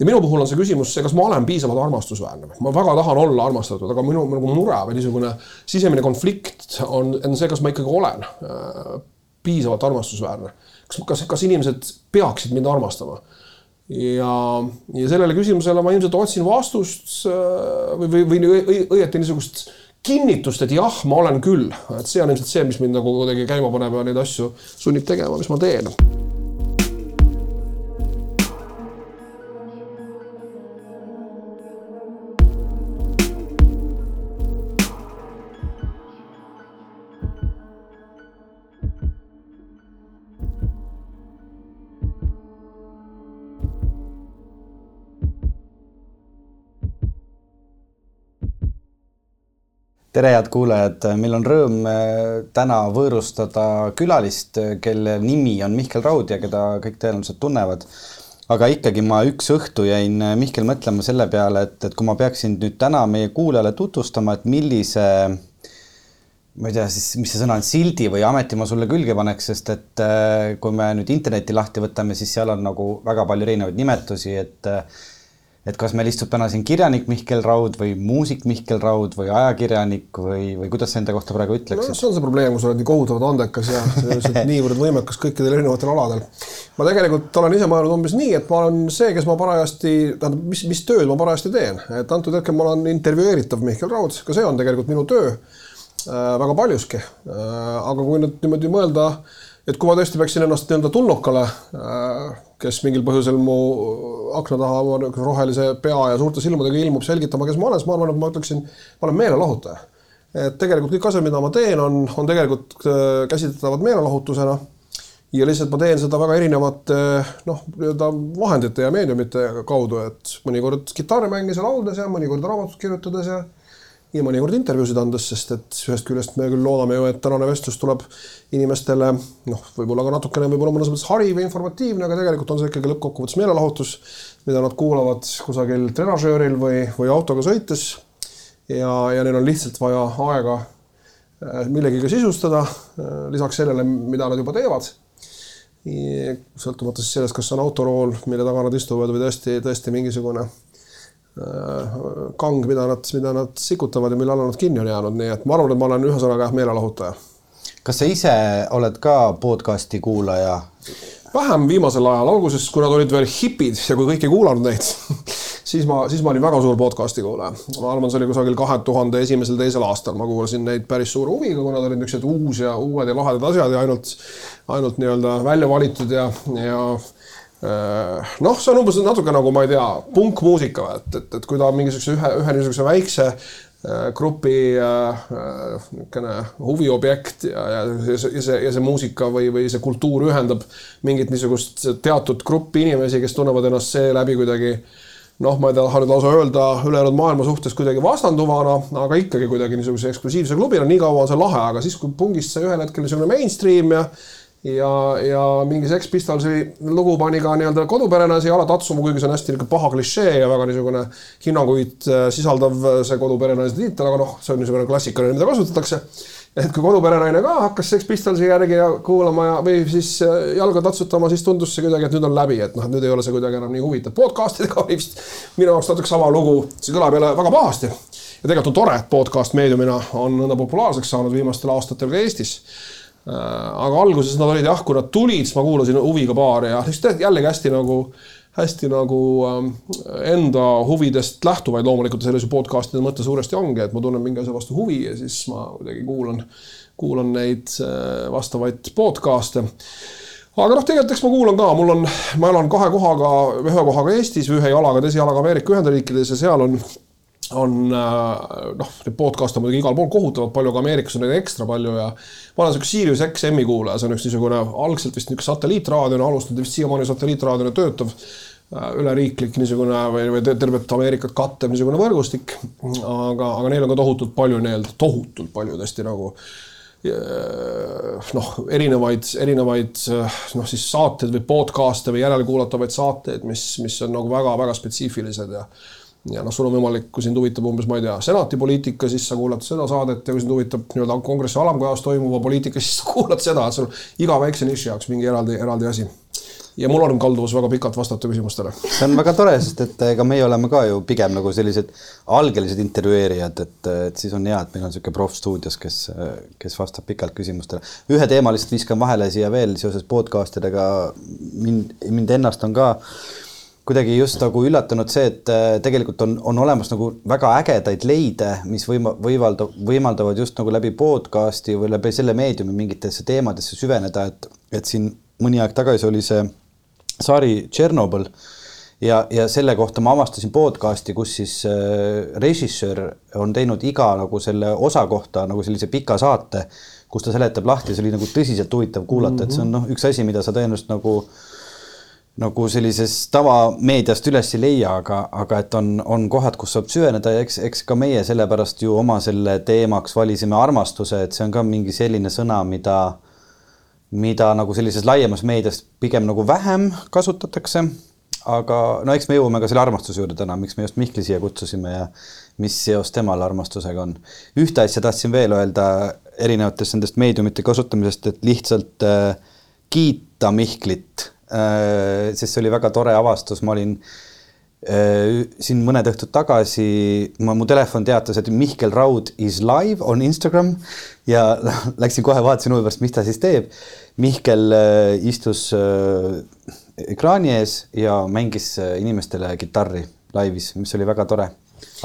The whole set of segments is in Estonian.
ja minu puhul on see küsimus see, kas ma olen piisavalt armastusväärne. ma väga tahan olla armastatud, aga minu nagu mure või niisugune sisemine konflikt on, on see, kas ma ikkagi olen äh, piisavalt armastusväärne. kas, kas, kas inimesed peaksid mind armastama? ja, ja sellele küsimusele ma ilmselt otsin vastust äh, või, või, või õieti niisugust kinnitust, et jah, ma olen küll, et see on ilmselt see, mis mind nagu kuidagi käima paneb ja neid asju sunnib tegema, mis ma teen tere, head kuulajad, meil on rõõm äh, täna võõrustada külalist, kelle nimi on Mihkel Raud ja keda kõik tõenäoliselt tunnevad. aga ikkagi ma üks õhtu jäin, äh, Mihkel, mõtlema selle peale, et, et kui ma peaksin nüüd täna meie kuulajale tutvustama, et millise ma ei tea siis, mis see sõna on, sildi või ameti ma sulle külge paneks, sest et äh, kui me nüüd interneti lahti võtame, siis seal on nagu väga palju erinevaid nimetusi, et et kas meil istub täna siin kirjanik Mihkel Raud või muusik Mihkel Raud või ajakirjanik või, või kuidas sa enda kohta praegu ütleksid no,? see on see probleem, kui sa oled nii kohutavalt andekas ja niivõrd võimekas kõikidel erinevatel aladel. ma tegelikult olen ise mõelnud umbes nii, et ma olen see, kes ma parajasti, tähendab, mis, mis tööd ma parajasti teen, et antud hetkel ma olen intervjueeritav Mihkel Raud, ka see on tegelikult minu töö äh, väga paljuski äh,. aga kui nüüd niimoodi mõelda, et kui ma tõesti peaksin ennast nii-öelda tulnukale äh, kes mingil põhjusel mu akna taha oma rohelise pea ja suurte silmadega ilmub selgitama, kes ma olen, siis ma arvan, et ma ütleksin, ma olen meelelahutaja. et tegelikult kõik asjad, mida ma teen, on, on tegelikult äh, käsitletavad meelelahutusena. ja lihtsalt ma teen seda väga erinevate noh, nii-öelda vahendite ja meediumite kaudu, et mõnikord kitarri mängides ja lauldes ja mõnikord raamatut kirjutades ja ja mõnikord intervjuusid andes, sest et ühest küljest me küll loodame ju, et tänane vestlus tuleb inimestele noh, võib-olla ka natukene võib-olla mõnes mõttes hariv ja informatiivne, aga tegelikult on see ikkagi lõppkokkuvõttes meelelahutus, mida nad kuulavad kusagil trenažööril või, või autoga sõites. ja, ja neil on lihtsalt vaja aega äh, millegagi sisustada, äh, lisaks sellele, mida nad juba teevad sõltumata siis sellest, kas on autorool, mille taga nad istuvad või tõesti, tõesti mingisugune Äh, kang, mida nad, mida nad sikutavad ja mille alla nad kinni on jäänud, nii et ma arvan, et ma olen ühesõnaga meelelahutaja. kas sa ise oled ka podcast'i kuulaja? vähem viimasel ajal, alguses, kui nad olid veel hipid ja kui kõik ei kuulanud neid siis ma, siis ma olin väga suur podcast'i kuulaja. ma arvan, see oli kusagil kahe tuhande esimesel, teisel aastal, ma kuulasin neid päris suure huviga, kuna nad olid niisugused uus ja uued ja lahedad asjad ja ainult, ainult nii-öelda välja valitud ja, ja Äh, noh, see on umbes natuke nagu ma ei tea, punkmuusika, et, et, et kui ta mingisuguse ühe, ühe niisuguse väikse äh, grupi äh, niisugune äh, huviobjekt ja, ja, ja see, ja see, ja see muusika või, või see kultuur ühendab mingit niisugust teatud gruppi inimesi, kes tunnevad ennast seeläbi kuidagi noh, ma ei taha nüüd lausa öelda ülejäänud maailma suhtes kuidagi vastanduvana, aga ikkagi kuidagi niisuguse eksklusiivse klubina, nii kaua on see lahe, aga siis, kui pungist sai ühel hetkel niisugune mainstream ja ja, ja mingi Sex Pistolsi lugu pani ka nii-öelda koduperena siia ala tatsuma, kuigi see on hästi niisugune paha klišee ja väga niisugune hinnanguid äh, sisaldav äh, see koduperenaise tiitel, aga noh, see on niisugune klassikaline, mida kasutatakse. et kui koduperenaine ka hakkas Sex Pistolsi järgi ja kuulama ja, või siis äh, jalga tatsutama, siis tundus see kuidagi, et nüüd on läbi, et noh, et nüüd ei ole see kuidagi enam nii huvitav. podcast'idega oli vist minu jaoks natuke sama lugu, see kõlab jälle väga pahasti ja tegelikult on tore, et podcast meediumina on nõnda populaarseks saanud viimastel aastatel ka Eestis aga alguses nad olid jah, kui nad tulid, siis ma kuulasin huviga paari ja jällegi hästi nagu, hästi nagu ähm, enda huvidest lähtuvaid loomulikult selles ju podcast'ide mõte suuresti ongi, et ma tunnen mingi asja vastu huvi ja siis ma kuidagi kuulan, kuulan neid äh, vastavaid podcast'e. Aga noh, tegelikult eks ma kuulan ka, mul on, ma elan kahe kohaga, ühe kohaga Eestis, ühe jalaga, teise jalaga Ameerika Ühendriikides ja seal on on äh, noh, neid podcast'e muidugi igal pool kohutavalt palju, aga Ameerikas on neid ekstra palju ja ma olen sihuke Sirius XM-i kuulaja, see on üks niisugune algselt vist niisugune satelliitraadiona alustatud, vist siiamaani satelliitraadiona töötav äh, üleriiklik niisugune või, või tervet Ameerikat kattev niisugune võrgustik. aga, aga neil on ka tohutult palju nii-öelda, tohutult palju tõesti nagu äh, noh, erinevaid, erinevaid noh, siis saateid või podcast'e või järelkuulatavaid saateid, mis, mis on nagu väga-väga spetsiifilised ja ja noh, sul on võimalik, kui sind huvitab umbes, ma ei tea, senati poliitika, siis sa kuulad seda saadet ja kui sind huvitab nii-öelda kongressi alamkojas toimuva poliitika, siis sa kuulad seda, et sul iga väikse niši jaoks mingi eraldi, eraldi asi. ja mul on kalduvus väga pikalt vastata küsimustele. see on väga tore, sest et ega meie oleme ka ju pigem nagu sellised algelised intervjueerijad, et, et siis on hea, et meil on niisugune proff stuudios, kes, kes vastab pikalt küsimustele. ühe teema lihtsalt viskan vahele siia veel seoses podcast idega. mind, mind ennast on ka kuidagi just nagu üllatunud see, et tegelikult on, on olemas nagu väga ägedaid leide, mis võima-, võimalda-, võimaldavad just nagu läbi podcast'i või läbi selle meediumi mingitesse teemadesse süveneda, et, et siin mõni aeg tagasi oli see sari Tšernobõl ja, ja selle kohta ma avastasin podcast'i, kus siis äh, režissöör on teinud iga nagu selle osa kohta nagu sellise pika saate, kus ta seletab lahti, see oli nagu tõsiselt huvitav kuulata mm, -hmm. et see on noh, üks asi, mida sa tõenäoliselt nagu nagu sellisest tavameediast üles ei leia, aga, aga et on, on kohad, kus saab süveneda ja eks, eks ka meie sellepärast ju oma selle teemaks valisime armastuse, et see on ka mingi selline sõna, mida mida nagu sellises laiemas meedias pigem nagu vähem kasutatakse. aga no eks me jõuame ka selle armastuse juurde täna, miks me just Mihkli siia kutsusime ja mis seos temal armastusega on. ühte asja tahtsin veel öelda erinevatest nendest meediumite kasutamisest, et lihtsalt äh, kiita Mihklit. Sest see oli väga tore avastus, ma olin äh, siin mõned õhtud tagasi, ma, mu telefon teatas, et Mihkel Raud is live on Instagram ja läksin kohe vaatasin huvi pärast, mis ta siis teeb. Mihkel äh, istus äh, ekraani ees ja mängis äh, inimestele kitarri laivis, mis oli väga tore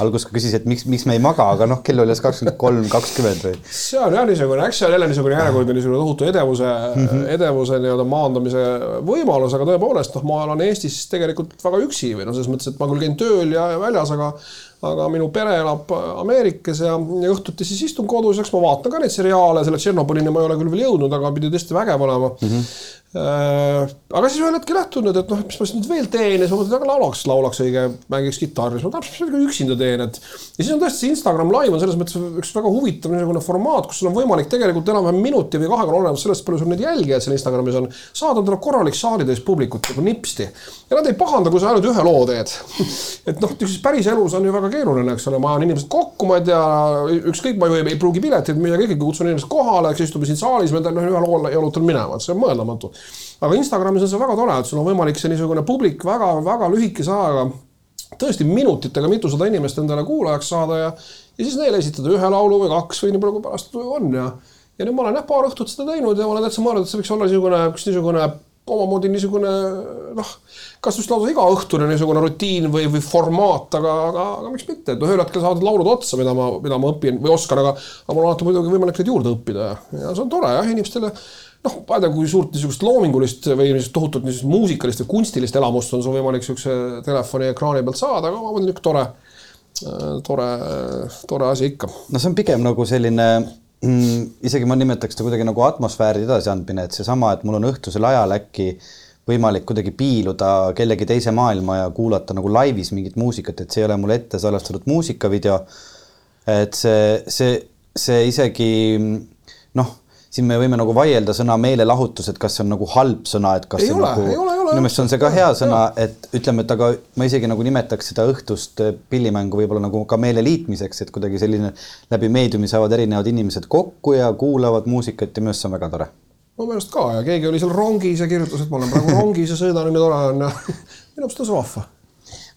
alguses ka küsis, et miks, miks me ei maga, aga noh, kell oli alles kakskümmend kolm, kakskümmend või. see on jah niisugune, eks see on jälle niisugune järjekordne niisugune tohutu edevuse mm, -hmm. edevuse nii-öelda maandamise võimalus, aga tõepoolest noh, ma olen Eestis tegelikult väga üksi või noh, selles mõttes, et ma küll käin tööl ja väljas, aga aga minu pere elab Ameerikas ja, ja õhtuti siis istun kodus, eks ma vaatan ka neid seriaale, selle Tšernobõlini ma ei ole küll veel jõudnud, aga pidi tõesti vägev olema mm. -hmm. Aga siis ühel hetkel lähtunud, et noh, mis ma siis nüüd veel teen ja siis ma mõtlesin, aga laulaks, laulaks õige, mängiks kitarri, siis ma täpselt midagi üksinda teen, et. ja siis on tõesti see Instagram live on selles mõttes üks väga huvitav niisugune formaat, kus sul on võimalik tegelikult enam-vähem minuti või kahega olenemata sellest, palju sul neid jälgijaid seal Instagramis on, saada endale korralik saalitäis publikut nagu nipsti. ja nad ei pahanda, kui sa ainult ühe loo teed et noh, päris elus on ju väga keeruline, eks ole, ma ajan inimesed kokku, ma ei tea, ükskõik, ma ju ei, ei pruugi piletit müüa, ikkagi kutsun inimesed kohale, eks istume siin saalis, me noh, ühe loo jalutan minema, et see on mõeldamatu. Aga Instagramis on see väga tore, et sul on võimalik see niisugune publik väga-väga lühikese ajaga, tõesti minutitega mitusada inimest endale kuulajaks saada ja, ja siis neile esitada ühe laulu või kaks või nii palju, kui pärast on ja ja nüüd ma olen jah, paar õhtut seda teinud ja ma olen täitsa mõelnud, et see võiks olla niisugune, üks niisugune omamoodi niisugune noh, kas just lausa igaõhtune niisugune rutiin või, või formaat, aga, aga, aga miks mitte, et noh, ühel hetkel saavad laulud otsa, mida ma, mida ma õpin või oskan, aga, aga mul on alati muidugi võimalik neid juurde õppida ja, ja see on tore jah, inimestele noh, ma ei tea, kui suurt niisugust loomingulist või niisugust tohutut niisugust muusikalist või kunstilist elamust on sul võimalik niisuguse telefoni ekraani pealt saada, aga mõtlen, niisugune tore, tore, tore asi ikka. no see on pigem nagu selline mm, isegi ma nimetaks seda kuidagi nagu atmosfääri edasiandmine, et seesama, et mul on õhtusel ajal äkki võimalik kuidagi piiluda kellegi teise maailma ja kuulata nagu laivis mingit muusikat, et see ei ole mul ette salvestatud muusikavideo. et see, see, see isegi noh siin me võime nagu vaielda sõna meelelahutus, et kas see on nagu halb sõna, et kas ei see ole, nagu, minu meelest on see ka hea sõna, et ütleme, et aga ma isegi nagu nimetaks seda õhtust pillimängu võib-olla nagu ka meele liitmiseks, et kuidagi selline läbi meediumi saavad erinevad inimesed kokku ja kuulavad muusikat ja minu arust see on väga tore. mu meelest ka ja keegi oli seal rongis ja kirjutas, et ma olen praegu rongis ja sõidan ja nii tore on ja minu meelest on see vahva.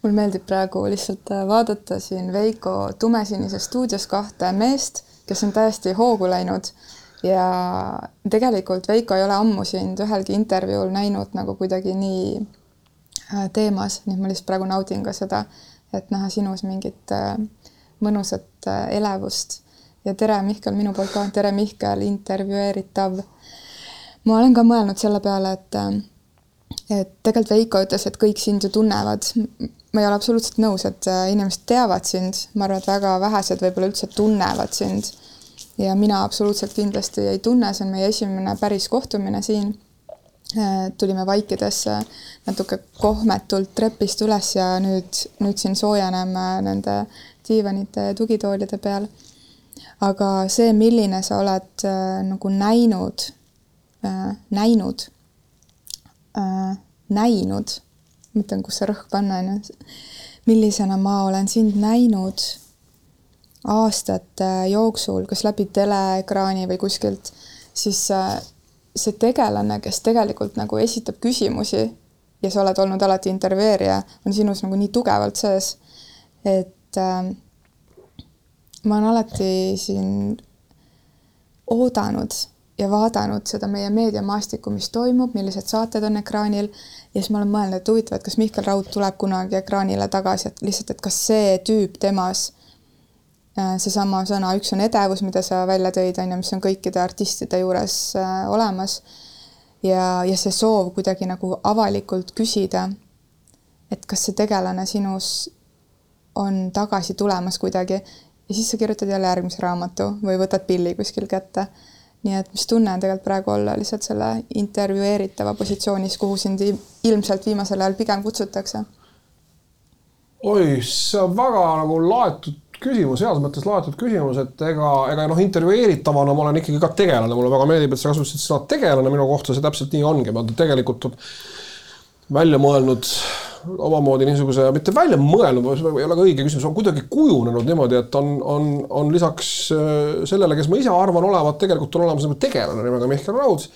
Mul meeldib praegu lihtsalt vaadata siin Veiko tumesinises stuudios kahte meest, kes on täiesti hoogu läinud ja tegelikult Veiko ei ole ammu sind ühelgi intervjuul näinud nagu kuidagi nii äh, teemas, nii et ma lihtsalt praegu naudin ka seda, et näha sinus mingit äh, mõnusat äh, elevust. ja tere, Mihkel, minu poolt ka, tere, Mihkel, intervjueeritav. ma olen ka mõelnud selle peale, et et tegelikult Veiko ütles, et kõik sind ju tunnevad. ma ei ole absoluutselt nõus, et inimesed teavad sind, ma arvan, et väga vähesed võib-olla üldse tunnevad sind ja mina absoluutselt kindlasti ei tunne, see on meie esimene päris kohtumine siin. Äh, tulime vaikides natuke kohmetult trepist üles ja nüüd, nüüd siin soojeneme nende diivanite ja tugitoolide peal. aga see, milline sa oled äh, nagu näinud äh,, näinud näinud, mõtlen, kus see rõhk panna on ju, millisena ma olen sind näinud aastate jooksul, kas läbi teleekraani või kuskilt, siis äh, see tegelane, kes tegelikult nagu esitab küsimusi ja sa oled olnud alati intervjueerija, on sinus nagu nii tugevalt sees, et äh, ma olen alati siin oodanud ja vaadanud seda meie meediamaastikku, mis toimub, millised saated on ekraanil ja siis ma olen mõelnud, et huvitav, et kas Mihkel Raud tuleb kunagi ekraanile tagasi, et lihtsalt, et kas see tüüp temas äh, seesama sõna, üks on edevus, mida sa välja tõid, on ju, mis on kõikide artistide juures äh, olemas ja, ja see soov kuidagi nagu avalikult küsida, et kas see tegelane sinus on tagasi tulemas kuidagi ja siis sa kirjutad jälle järgmise raamatu või võtad pilli kuskil kätte. nii et mis tunne on tegelikult praegu olla lihtsalt selle intervjueeritava positsioonis, kuhu sind ilmselt viimasel ajal pigem kutsutakse? oi, see on väga nagu laetud küsimus, heas mõttes laetud küsimus, et ega, ega noh, intervjueeritavana ma olen ikkagi ka tegelane, mulle väga meeldib, et sa kasutasid sõna tegelane minu kohta, see täpselt nii ongi, ma tegelikult välja mõelnud omamoodi niisuguse, mitte välja mõelnud, ei ole ka õige küsimus, on kuidagi kujunenud niimoodi, et on, on, on lisaks äh, sellele, kes ma ise arvan olevat, tegelikult on olemas nagu tegelane nimega Mihkel Raud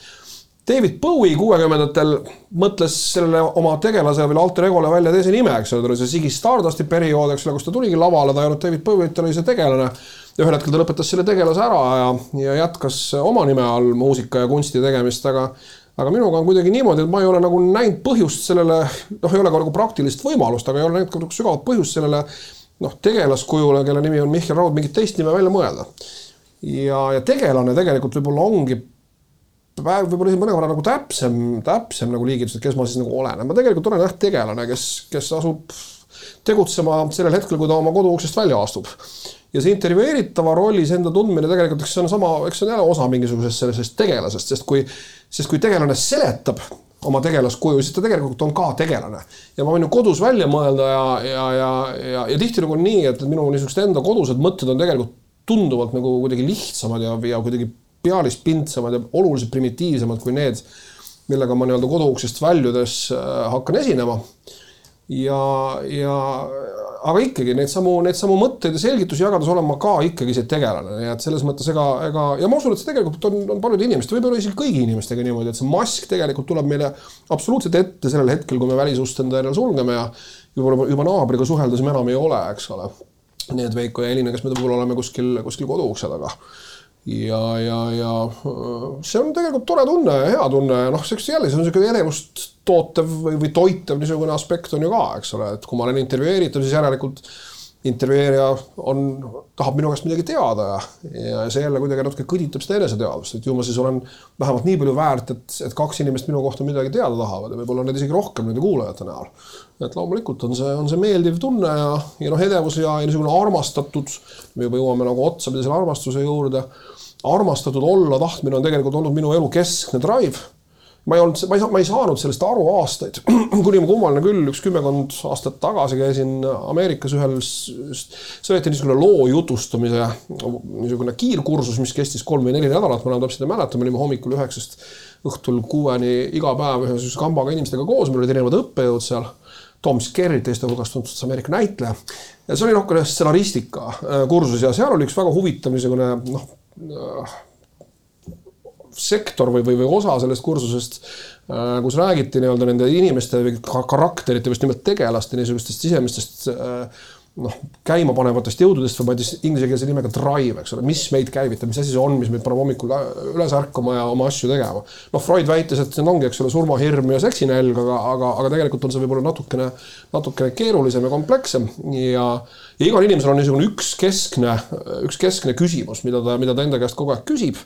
David Bowie kuuekümnendatel mõtles sellele oma tegelasele või alter egole välja teise nime, eks ole, tal oli see Ziggy Stardusti periood, eks ole, kus ta tuligi lavale, ta ei olnud David Bowie, ta oli see tegelane. ja ühel hetkel ta lõpetas selle tegelase ära ja, ja jätkas oma nime all muusika ja kunsti tegemist, aga aga minuga on kuidagi niimoodi, et ma ei ole nagu näinud põhjust sellele, noh, ei ole ka nagu praktilist võimalust, aga ei ole näinud ka nagu sügavat põhjust sellele noh, tegelaskujule, kelle nimi on Mihkel Raud, mingit teist nime välja mõelda. ja, ja tegelane tegelikult võib-olla ongi võib-olla isegi mõnevõrra nagu täpsem, täpsem nagu liigitus, et kes ma siis nagu olen, ma tegelikult olen jah tegelane, kes, kes asub tegutsema sellel hetkel, kui ta oma koduuksest välja astub. ja see intervjueeritava rollis enda tundmine tegelikult, eks see on sama, eks see on jälle osa mingisugusest sellisest tegelasest, sest kui, sest kui tegelane seletab oma tegelaskuju, siis ta tegelikult on ka tegelane. ja ma võin ju kodus välja mõelda ja, ja, ja, ja, ja tihtilugu on nii, et minu niisugused enda kodused mõtted on tegelikult tunduvalt nagu kuidagi lihtsamad ja, ja kuidagi pealispindsemad ja oluliselt primitiivsemad kui need, millega ma nii-öelda koduuksest väljudes äh, hakkan esinema. ja, ja aga ikkagi neid samu, neid samu mõtteid ja selgitusi jagades olen ma ka ikkagi see tegelane, nii et selles mõttes ega, ega ja ma usun, et see tegelikult on, on paljude inimeste, võib-olla isegi kõigi inimestega niimoodi, et see mask tegelikult tuleb meile absoluutselt ette sellel hetkel, kui me välisust enda järele sulgeme ja juba, juba naabriga suheldes me enam ei ole, eks ole. nii et Veiko ja Elina, kes me võib-olla oleme kuskil, kuskil koduukse taga ja, ja, ja see on tegelikult tore tunne ja hea tunne ja noh, eks jälle see on niisugune elevust tootev või, või toitev niisugune aspekt on ju ka, eks ole, et kui ma olen intervjueeritav, siis järelikult intervjueerija on, tahab minu käest midagi teada ja, ja see jälle kuidagi natuke kõditab seda eneseteadvust, et ju ma siis olen vähemalt nii palju väärt, et, et kaks inimest minu kohta midagi teada tahavad ja võib-olla neid isegi rohkem nende kuulajate näol. et loomulikult on see, on see meeldiv tunne ja, ja noh, edevus ja, ja niisugune armastatud, me juba jõuame nagu otsapidi selle armastuse juurde armastatud olla tahtmine on tegelikult olnud minu elu keskne drive. ma ei olnud, ma ei saa, ma ei saanud sellest aru aastaid, kuni ma kummaline küll üks kümmekond aastat tagasi käisin Ameerikas ühel, see oli niisugune loo jutustamise niisugune kiirkursus, mis kestis kolm või neli nädalat, ma enam täpselt ei mäleta, me olime hommikul üheksast õhtul kuueni iga päev ühe niisuguse kambaga inimestega koos, meil olid erinevad õppejõud seal Tom Skerrit, teiste hulgas tuntud Ameerika näitleja. ja see oli noh, stsenaristika kursus ja seal oli üks väga huvitav niisugune noh, sektor või, või, või osa sellest kursusest, äh, kus räägiti nii-öelda nende inimeste karakterite, just nimelt tegelaste niisugustest sisemistest äh, noh, käimapanevatest jõududest või ma ei tea, inglisekeelse nimega drive, eks ole, mis meid käivitab, mis asi see on, mis meid paneb hommikul üles ärkama ja oma asju tegema. noh, Freud väitis, et need ongi, eks ole, surmahirm ja seksinälg, aga, aga, aga tegelikult on see võib-olla natukene, natukene keerulisem ja komplekssem ja ja igal inimesel on niisugune üks keskne, üks keskne küsimus, mida ta, mida ta enda käest kogu aeg küsib.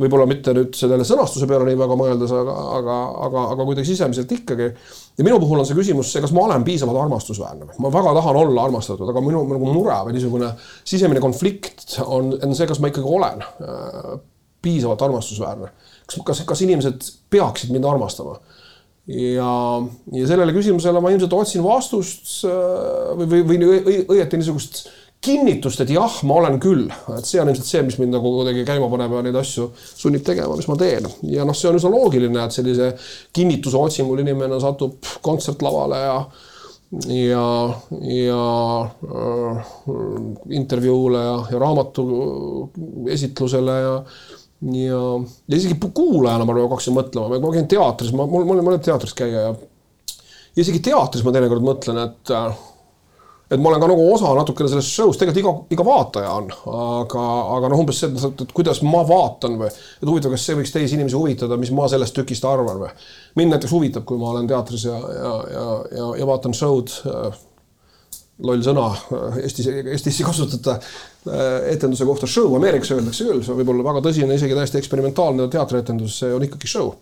võib-olla mitte nüüd sellele sõnastuse peale nii väga mõeldes, aga, aga, aga, aga kuidagi sisemiselt ikkagi. ja minu puhul on see küsimus see, kas ma olen piisavalt armastusväärne. ma väga tahan olla armastatud, aga minu nagu mure või niisugune sisemine konflikt on, on see, kas ma ikkagi olen äh, piisavalt armastusväärne. kas, kas, kas inimesed peaksid mind armastama ja, ja sellele küsimusele ma ilmselt otsin vastust äh, või, või, või õieti niisugust kinnitust, et jah, ma olen küll, et see on ilmselt see, mis mind nagu kuidagi käima paneb ja neid asju sunnib tegema, mis ma teen. ja noh, see on üsna loogiline, et sellise kinnituse otsingul inimene satub kontsertlavale ja ja, ja äh, intervjuule ja, ja raamatu esitlusele ja ja, ja isegi kuulajana ma hakkasin mõtlema, ma käin teatris, ma, mul, mul, ma olen teatris käia ja isegi teatris ma teinekord mõtlen, et et ma olen ka nagu osa natukene sellest show'st, tegelikult iga, iga vaataja on, aga, aga noh, umbes see, et, et kuidas ma vaatan või, et huvitav, kas see võiks teisi inimesi huvitada, mis ma sellest tükist arvan või. mind näiteks huvitab, kui ma olen teatris ja, ja, ja, ja, ja vaatan show'd äh, loll sõna Eestis, Eestis ei kasutata äh, etenduse kohta show, Ameerikas öeldakse küll, see võib olla väga tõsine, isegi täiesti eksperimentaalne teatrietendus, see on ikkagi show.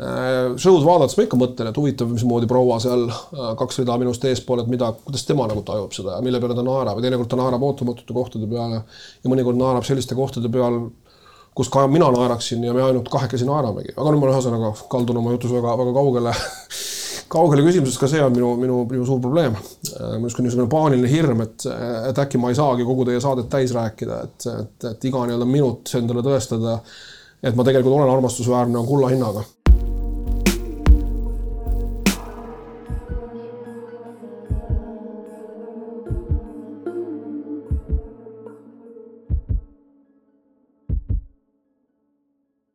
Äh, show'd vaadates ma ikka mõtlen, et huvitav, mismoodi proua seal äh, kaks rida minust eespool, et mida, kuidas tema nagu tajub seda ja mille peale ta naerab. Ja teinekord ta naerab ootamatute kohtade peale ja mõnikord naerab selliste kohtade peal, kus ka mina naeraksin ja me ainult kahekesi naeramegi, aga nüüd ma ühesõnaga kaldun oma jutus väga-väga kaugele kaugele küsimusest, ka see on minu, minu, minu suur probleem. Äh, niisugune, niisugune paaniline hirm, et, et äkki ma ei saagi kogu teie saadet täis rääkida, et, et, et iga nii-öelda minut endale tõestada, et ma tegelikult olen armastusväärne, on kulla hinnaga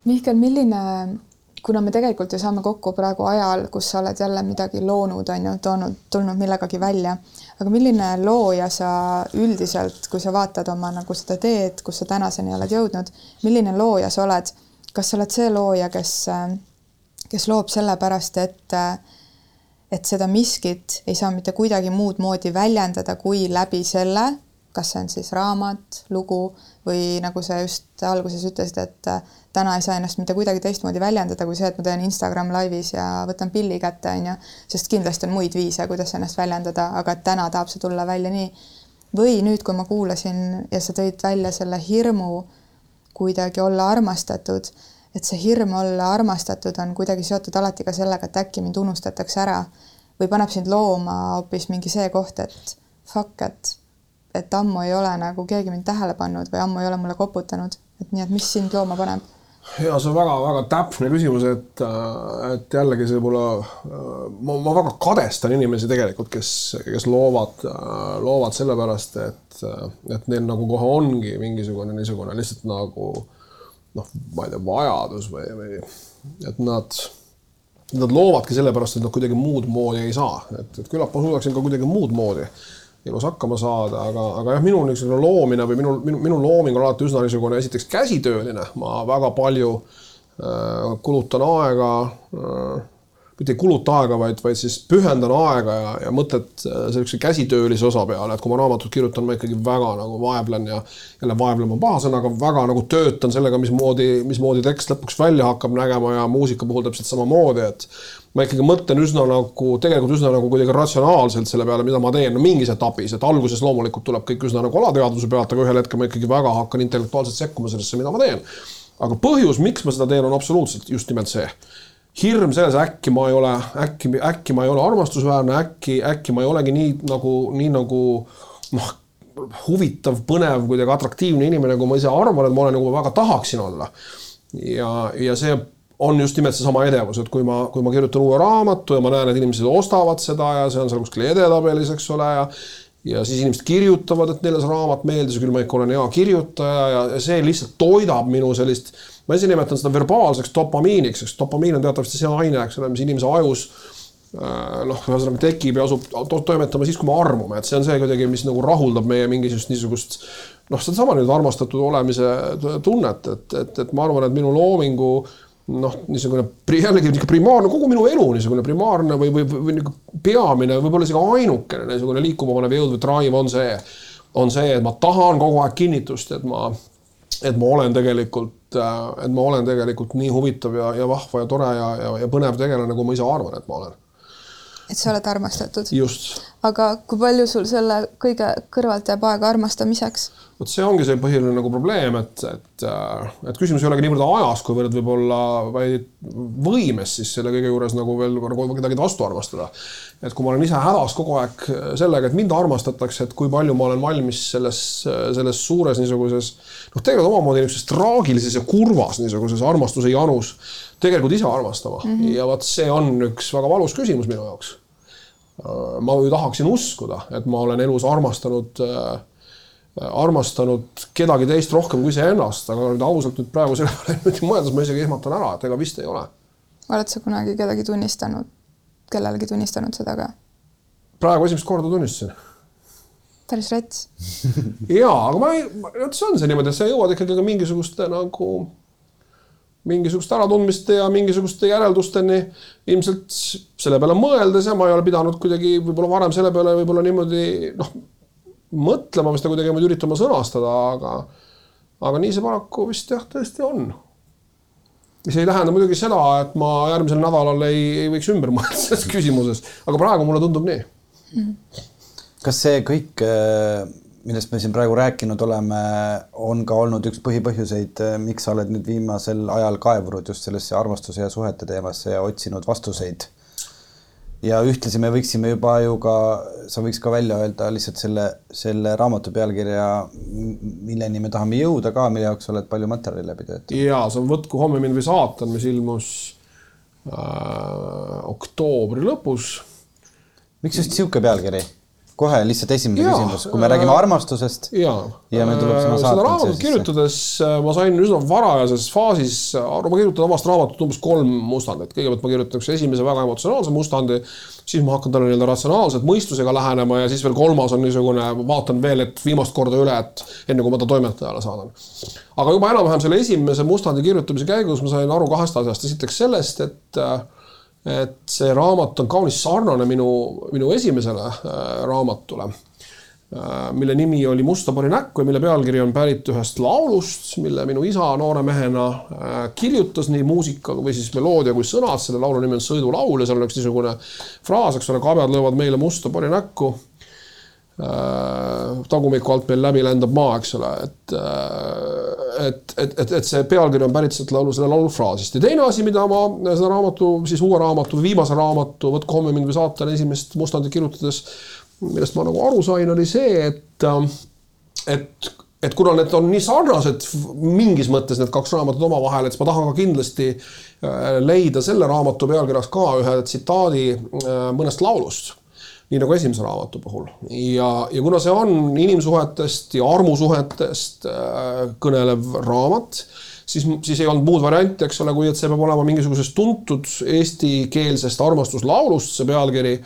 Mihkel, milline, kuna me tegelikult ju saame kokku praegu ajal, kus sa oled jälle midagi loonud, on ju, toonud, tulnud millegagi välja, aga milline looja sa üldiselt, kui sa vaatad oma nagu seda teed, kus sa tänaseni oled jõudnud, milline looja sa oled? kas sa oled see looja, kes, kes loob sellepärast, et et seda miskit ei saa mitte kuidagi muud moodi väljendada kui läbi selle, kas see on siis raamat, lugu või nagu sa just alguses ütlesid, et täna ei saa ennast mitte kuidagi teistmoodi väljendada kui see, et ma teen Instagram laivis ja võtan pilli kätte, on ju, sest kindlasti on muid viise, kuidas ennast väljendada, aga täna tahab see tulla välja nii. või nüüd, kui ma kuulasin ja sa tõid välja selle hirmu kuidagi olla armastatud, et see hirm olla armastatud on kuidagi seotud alati ka sellega, et äkki mind unustatakse ära või paneb sind looma hoopis mingi see koht, et fuck, et et ammu ei ole nagu keegi mind tähele pannud või ammu ei ole mulle koputanud, et nii, et mis sind looma paneb ja see on väga-väga täpne küsimus, et, et jällegi see võib-olla, ma, ma väga kadestan inimesi tegelikult, kes, kes loovad, loovad sellepärast, et, et neil nagu kohe ongi mingisugune niisugune lihtsalt nagu noh, ma ei tea, vajadus või, või et nad, nad loovadki sellepärast, et nad kuidagi muud moodi ei saa, et, et küllap ma suudaksin ka kuidagi muud moodi elus hakkama saada, aga, aga jah, minu niisugune loomine või minu, minu, minu looming on alati üsna niisugune esiteks käsitööline, ma väga palju äh, kulutan aega äh, mitte ei kuluta aega, vaid, vaid siis pühendan aega ja, ja mõtet sellise käsitöölise osa peale, et kui ma raamatut kirjutan, ma ikkagi väga nagu vaevlen ja jälle vaevlema paha sõnaga, väga nagu töötan sellega, mismoodi, mismoodi tekst lõpuks välja hakkab nägema ja muusika puhul täpselt samamoodi, et ma ikkagi mõtlen üsna nagu, tegelikult üsna nagu kuidagi ratsionaalselt selle peale, mida ma teen, no mingis etapis, et alguses loomulikult tuleb kõik üsna nagu alateadvuse pealt, aga ühel hetkel ma ikkagi väga hakkan intellektuaalselt sekkuma sellesse, mida ma teen. aga põhjus, miks ma seda teen, on absoluutselt just nimelt see. Hirm selles, äkki ma ei ole, äkki, äkki ma ei ole armastusväärne, äkki, äkki ma ei olegi nii nagu, nii nagu noh, huvitav, põnev, kuidagi atraktiivne inimene, kui ma ise arvan, et ma olen, nagu väga tahaksin olla. ja, ja see on just nimelt seesama edevus, et kui ma, kui ma kirjutan uue raamatu ja ma näen, et inimesed ostavad seda ja see on seal kuskil edetabelis, eks ole, ja ja siis inimesed kirjutavad, et neile see raamat meeldis küll ma ikka olen hea kirjutaja ja see lihtsalt toidab minu sellist, ma ise nimetan seda verbaalseks dopamiiniks, sest dopamiin on teatavasti see aine, eks ole, mis inimese ajus äh, noh, ühesõnaga tekib ja asub toimetama siis, kui me armume, et see on see kuidagi, mis nagu rahuldab meie mingisugust niisugust noh, sedasama nüüd armastatud olemise tunnet, et, et, et ma arvan, et minu loomingu äh, noh, niisugune jällegi niisugune primaarne, kogu minu elu niisugune primaarne või, või, või, nagu peamine, võib-olla isegi ainukene niisugune liikuma panev jõud või drive on see, on see, et ma tahan kogu aeg kinnitust, et ma, et ma olen tegelikult, et ma olen tegelikult nii huvitav ja, ja vahva ja tore ja, ja, ja põnev tegelane, nagu ma ise arvan, et ma olen. Et sa oled armastatud? aga kui palju sul selle kõige kõrvalt jääb aega armastamiseks? vot see ongi see põhiline nagu probleem, et, et, äh, et küsimus ei olegi niivõrd ajas, kuivõrd võib-olla vaid võimes siis selle kõige juures nagu veel nagu kedagi vastu armastada. et kui ma olen ise hädas kogu aeg sellega, et mind armastatakse, et kui palju ma olen valmis selles, selles suures niisuguses noh, tegelikult omamoodi niisuguses traagilises ja kurvas niisuguses armastuse janus tegelikult ise armastama mm -hmm. ja vot see on üks väga valus küsimus minu jaoks. Äh, ma ju tahaksin uskuda, et ma olen elus armastanud äh, armastanud kedagi teist rohkem kui iseennast, aga nüüd ausalt nüüd praegu selle peale niimoodi mõeldes ma isegi ehmatan ära, et ega vist ei ole. oled sa kunagi kedagi tunnistanud kellelegi tunnistanud seda ka? praegu esimest korda tunnistasin päris rets. ja, aga ma ei, vot see on see niimoodi, et sa jõuad ikkagi ka mingisuguste nagu mingisuguste äratundmiste ja mingisuguste järeldusteni ilmselt selle peale mõeldes ja ma ei ole pidanud kuidagi võib-olla varem selle peale võib-olla niimoodi noh, mõtlema või seda kuidagi niimoodi üritama sõnastada, aga aga nii see paraku vist jah, tõesti on. mis ei tähenda muidugi seda, et ma järgmisel nädalal ei, ei võiks ümber mõelda selles küsimuses, aga praegu mulle tundub nii kas see kõik, äh, millest me siin praegu rääkinud oleme, on ka olnud üks põhipõhjuseid, äh, miks sa oled nüüd viimasel ajal kaevunud just sellesse armastuse ja suhete teemasse ja otsinud vastuseid? ja ühtlasi me võiksime juba ju ka, sa võiks ka välja öelda lihtsalt selle, selle raamatu pealkirja, milleni me tahame jõuda ka, mille jaoks oled palju materjali läbi töötanud. ja see on Võtku homme mind või saatan, mis ilmus äh, oktoobri lõpus. miks just niisugune pealkiri? Kohe lihtsalt esimene ja, küsimus, kui me räägime äh, armastusest ja, ja meil tuleb sõna saatan. seda raamatut kirjutades äh, ma sain üsna varajases faasis aru, ma kirjutan omast raamatut umbes kolm mustandit, kõigepealt ma kirjutaks esimese väga emotsionaalse mustandi, siis ma hakkan talle nii-öelda ratsionaalselt mõistusega lähenema ja siis veel kolmas on niisugune, vaatan veel, et viimast korda üle, et enne kui ma ta toimetajale saadan. aga juba enam-vähem selle esimese mustandi kirjutamise käigus ma sain aru kahest asjast, esiteks sellest, et äh, et see raamat on kaunis sarnane minu, minu esimesele äh, raamatule, äh, mille nimi oli Musta pori näkku ja mille pealkiri on pärit ühest laulust, mille minu isa noore mehena äh, kirjutas nii muusika või siis meloodia kui sõnad. selle laulu nimi on Sõidulaul ja seal on üks niisugune fraas, eks ole, kabjad löövad meile musta pori näkku tagumiku alt meil läbi lendab maa, eks ole, et äh, et, et, et, et see pealkiri on pärit sealt laulu, selle laulu fraasist. Ja teine asi, mida ma seda raamatu, siis uue raamatu, viimase raamatu Võtku homme mind või saatan esimest mustandit kirjutades, millest ma nagu aru sain, oli see, et äh, et et kuna need on nii sarnased mingis mõttes need kaks raamatut omavahel, et siis ma tahan ka kindlasti leida selle raamatu pealkirjas ka ühe tsitaadi mõnest laulust nii nagu esimese raamatu puhul. ja, ja kuna see on inimsuhetest ja armusuhetest äh, kõnelev raamat, siis, siis ei olnud muud varianti, eks ole, kui et see peab olema mingisugusest tuntud eestikeelsest armastuslaulust, see pealkiri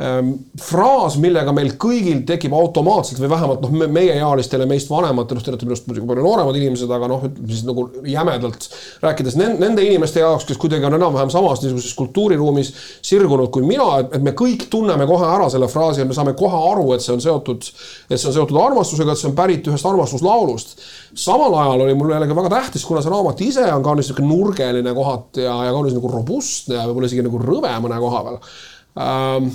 fraas, millega meil kõigil tekib automaatselt või vähemalt noh, meieealistele, meist vanematele, noh, te olete minust muidugi palju nooremad inimesed, aga noh, ütleme siis nagu jämedalt rääkides nende inimeste jaoks, kes kuidagi on enam-vähem samas niisuguses kultuuriruumis sirgunud kui mina, et me kõik tunneme kohe ära selle fraasi ja me saame kohe aru, et see on seotud, et see on seotud armastusega, et see on pärit ühest armastuslaulust. samal ajal oli mulle jällegi väga tähtis, kuna see raamat ise on kaunis niisugune nurgeline kohati ja, ja kaunis nagu robustne ja võib-olla isegi nagu rõve mõne koha peal ähm,.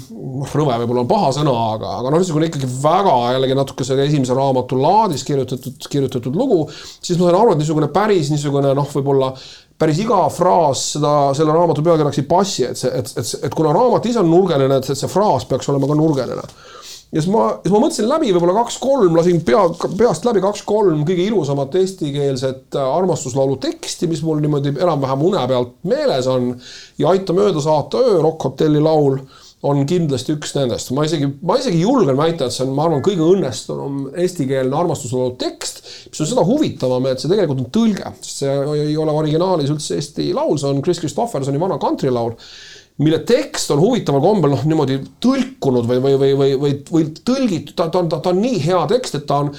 rõve võib-olla on paha sõna, aga, aga noh, niisugune ikkagi väga jällegi natuke selle esimese raamatu laadis kirjutatud, kirjutatud lugu. siis ma sain aru, et niisugune päris niisugune noh, võib-olla päris iga fraas seda, selle raamatu pealkirjaks ei passi, et see, et, et, et kuna raamat ise on nurgeline, et see fraas peaks olema ka nurgeline ja siis ma, siis ma mõtlesin läbi võib-olla kaks-kolm, lasin pea, peast läbi kaks-kolm kõige ilusamat eestikeelset äh, armastuslaulu teksti, mis mul niimoodi enam-vähem une pealt meeles on. ja Aita mööda saata öö, Rock Hotelli laul on kindlasti üks nendest, ma isegi, ma isegi julgen väita, et see on, ma arvan, kõige õnnestunum eestikeelne armastuslaulu tekst, mis on seda huvitavam, et see tegelikult on tõlge, sest see ei ole originaalis üldse eesti laul, see on Chris Christophersoni vana kantrilaul mille tekst on huvitaval kombel noh, niimoodi tõlkunud või, või, või, või, või, või tõlgitud, ta, ta on, ta, on nii hea tekst, et ta on,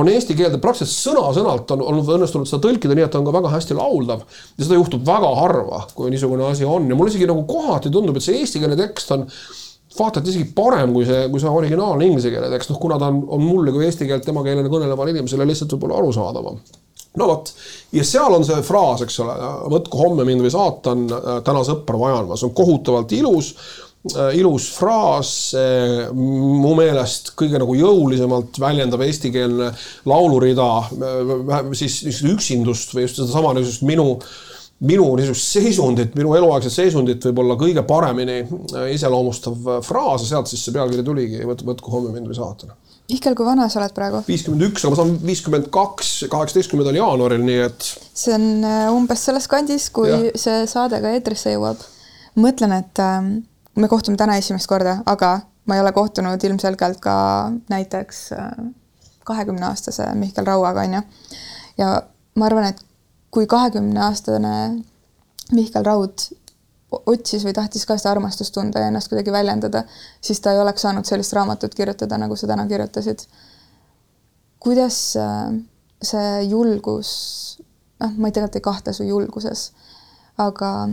on eesti keelde praktiliselt sõna-sõnalt on olnud õnnestunud seda tõlkida nii, et ta on ka väga hästi lauldav. ja seda juhtub väga harva, kui niisugune asi on. Ja mulle isegi nagu kohati tundub, et see eestikeelne tekst on vaata, et isegi parem kui see, kui see originaalne inglise keele tekst, noh kuna ta on, on mulle kui eesti keelt emakeelena kõnelevale inimesele lihtsalt võib-olla arusaadavam no vot, ja seal on see fraas, eks ole, võtku homme mind või saatan, täna sõpra vajan ma, see on kohutavalt ilus äh, ilus fraas, mu meelest kõige nagu jõulisemalt väljendab eestikeelne laulurida äh, siis üksindust või just sedasama niisugust minu, minu niisugust seisundit, minu eluaegset seisundit võib-olla kõige paremini äh, iseloomustav fraas ja sealt siis see pealkiri tuligi, võtku homme mind või saatan Mihkel, kui vana sa oled praegu? viiskümmend üks, aga ma saan viiskümmend kaks, kaheksateistkümnendal jaanuaril, nii et. see on äh, umbes selles kandis, kui ja. see saade ka eetrisse jõuab. mõtlen, et äh, me kohtume täna esimest korda, aga ma ei ole kohtunud ilmselgelt ka näiteks äh, kahekümneaastase Mihkel Rauaga, onju. ja ma arvan, et kui kahekümneaastane Mihkel Raud otsis või tahtis ka seda armastust tunda ja ennast kuidagi väljendada, siis ta ei oleks saanud sellist raamatut kirjutada, nagu sa täna kirjutasid. kuidas äh, see julgus, noh, ma tegelikult ei kahtle su julguses, aga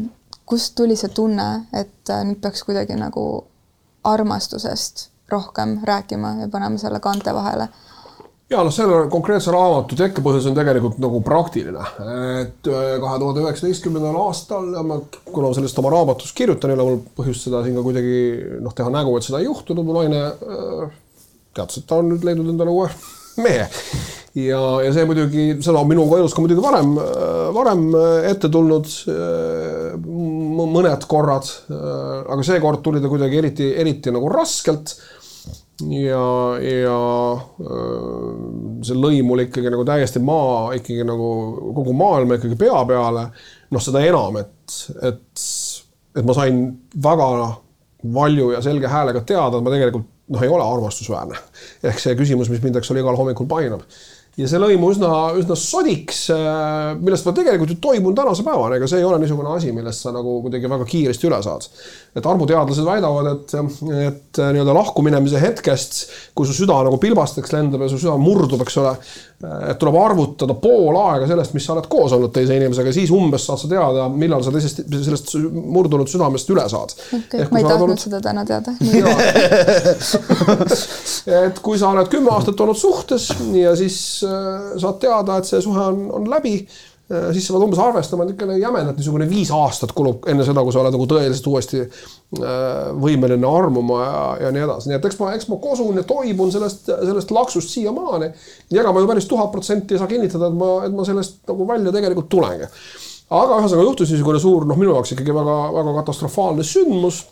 kust tuli see tunne, et äh, nüüd peaks kuidagi nagu armastusest rohkem rääkima ja panema selle kaante vahele ja noh, selle konkreetse raamatu tekkepõhjus on tegelikult nagu praktiline, et äh, kahe tuhande üheksateistkümnendal aastal ma, kuna ma sellest oma raamatus kirjutan, ei ole mul põhjust seda siin ka kuidagi noh, teha nägu, et seda ei juhtunud, mu naine äh, teatas, et ta on nüüd leidnud endale uue mehe. ja, ja see muidugi, seda on minuga elus ka muidugi varem, äh, varem ette tulnud mõned korrad, aga seekord tuli ta kuidagi eriti, eriti nagu raskelt ja, ja äh, see lõi mul ikkagi nagu täiesti maa, ikkagi nagu kogu maailma ikkagi pea peale. noh, seda enam, et, et, et ma sain väga valju ja selge häälega teada, et ma tegelikult noh, ei ole armastusväärne. ehk see küsimus, mis mind, eks ole, igal hommikul painab ja see lõi mu üsna, üsna sodiks, äh, millest ma tegelikult ju toimun tänase päevani, ega see ei ole niisugune asi, millest sa nagu kuidagi väga kiiresti üle saad. et armuteadlased väidavad, et, et äh, nii-öelda lahkuminemise hetkest, kui su süda nagu pilbasteks lendab ja su süda murdub, eks ole, et tuleb arvutada pool aega sellest, mis sa oled koos olnud teise inimesega, siis umbes saad sa teada, millal sa teisest, sellest murdunud südamest üle saad. okei ma ei tahtnud olnud... seda täna teada et kui sa oled kümme aastat olnud suhtes ja siis äh, saad teada, et see suhe on, on läbi siis sa pead umbes arvestama, niisugune jämedalt niisugune viis aastat kulub enne seda, kui sa oled nagu tõeliselt uuesti äh, võimeline armuma ja, ja nii edasi, nii et eks ma, eks ma kosun ja toibun sellest, sellest laksust siiamaani. ja ega ma ju päris tuhat protsenti ei saa kinnitada, et ma, et ma sellest nagu välja tegelikult tulengi. aga ühesõnaga juhtus niisugune suur, noh, minu jaoks ikkagi väga-väga katastrofaalne sündmus.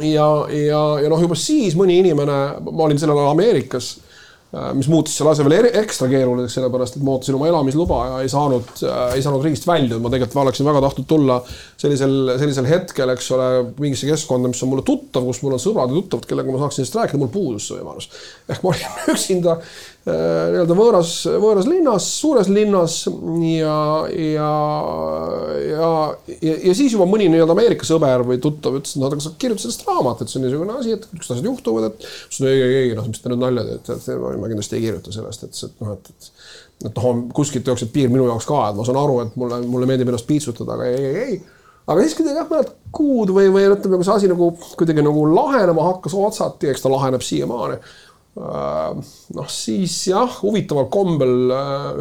ja, ja, ja noh, juba siis mõni inimene, ma olin sellel ajal Ameerikas Äh, mis muutis selle asja veel ekstra keeruliseks, sellepärast et ma ootasin oma elamisluba ja ei saanud, äh, ei saanud riigist väljuda, ma tegelikult oleksin väga tahtnud tulla sellisel, sellisel hetkel, eks ole, mingisse keskkonda, mis on mulle tuttav, kus mul on sõbrad ja tuttavad, kellega ma saaksin sellest rääkida, mul puudus see võimalus. ehk ma olin üksinda äh, nii-öelda võõras, võõras linnas, suures linnas ja, ja, ja, ja, ja siis juba mõni nii-öelda Ameerika sõber või tuttav ütles, et noh, aga sa kirjuta sellest raamatut, see on niisugune asi, et niisugused asjad juhtuvad, et. ei, ei, ei, noh, mis te nüüd nalja teete, et ma kindlasti ei kirjuta sellest, et, et noh, et, et et noh, kuskilt jookseb piir minu jaoks ka, et ma saan aru, et mulle, mulle meeldib ennast piitsutada, aga ei, ei, ei. aga siis kuidagi jah, mõned kuud või, või ütleme, kui see asi nagu kuidagi nagu lahenema hakkas otsati, eks ta laheneb siiamaani. Äh, noh, siis jah, huvitaval kombel äh,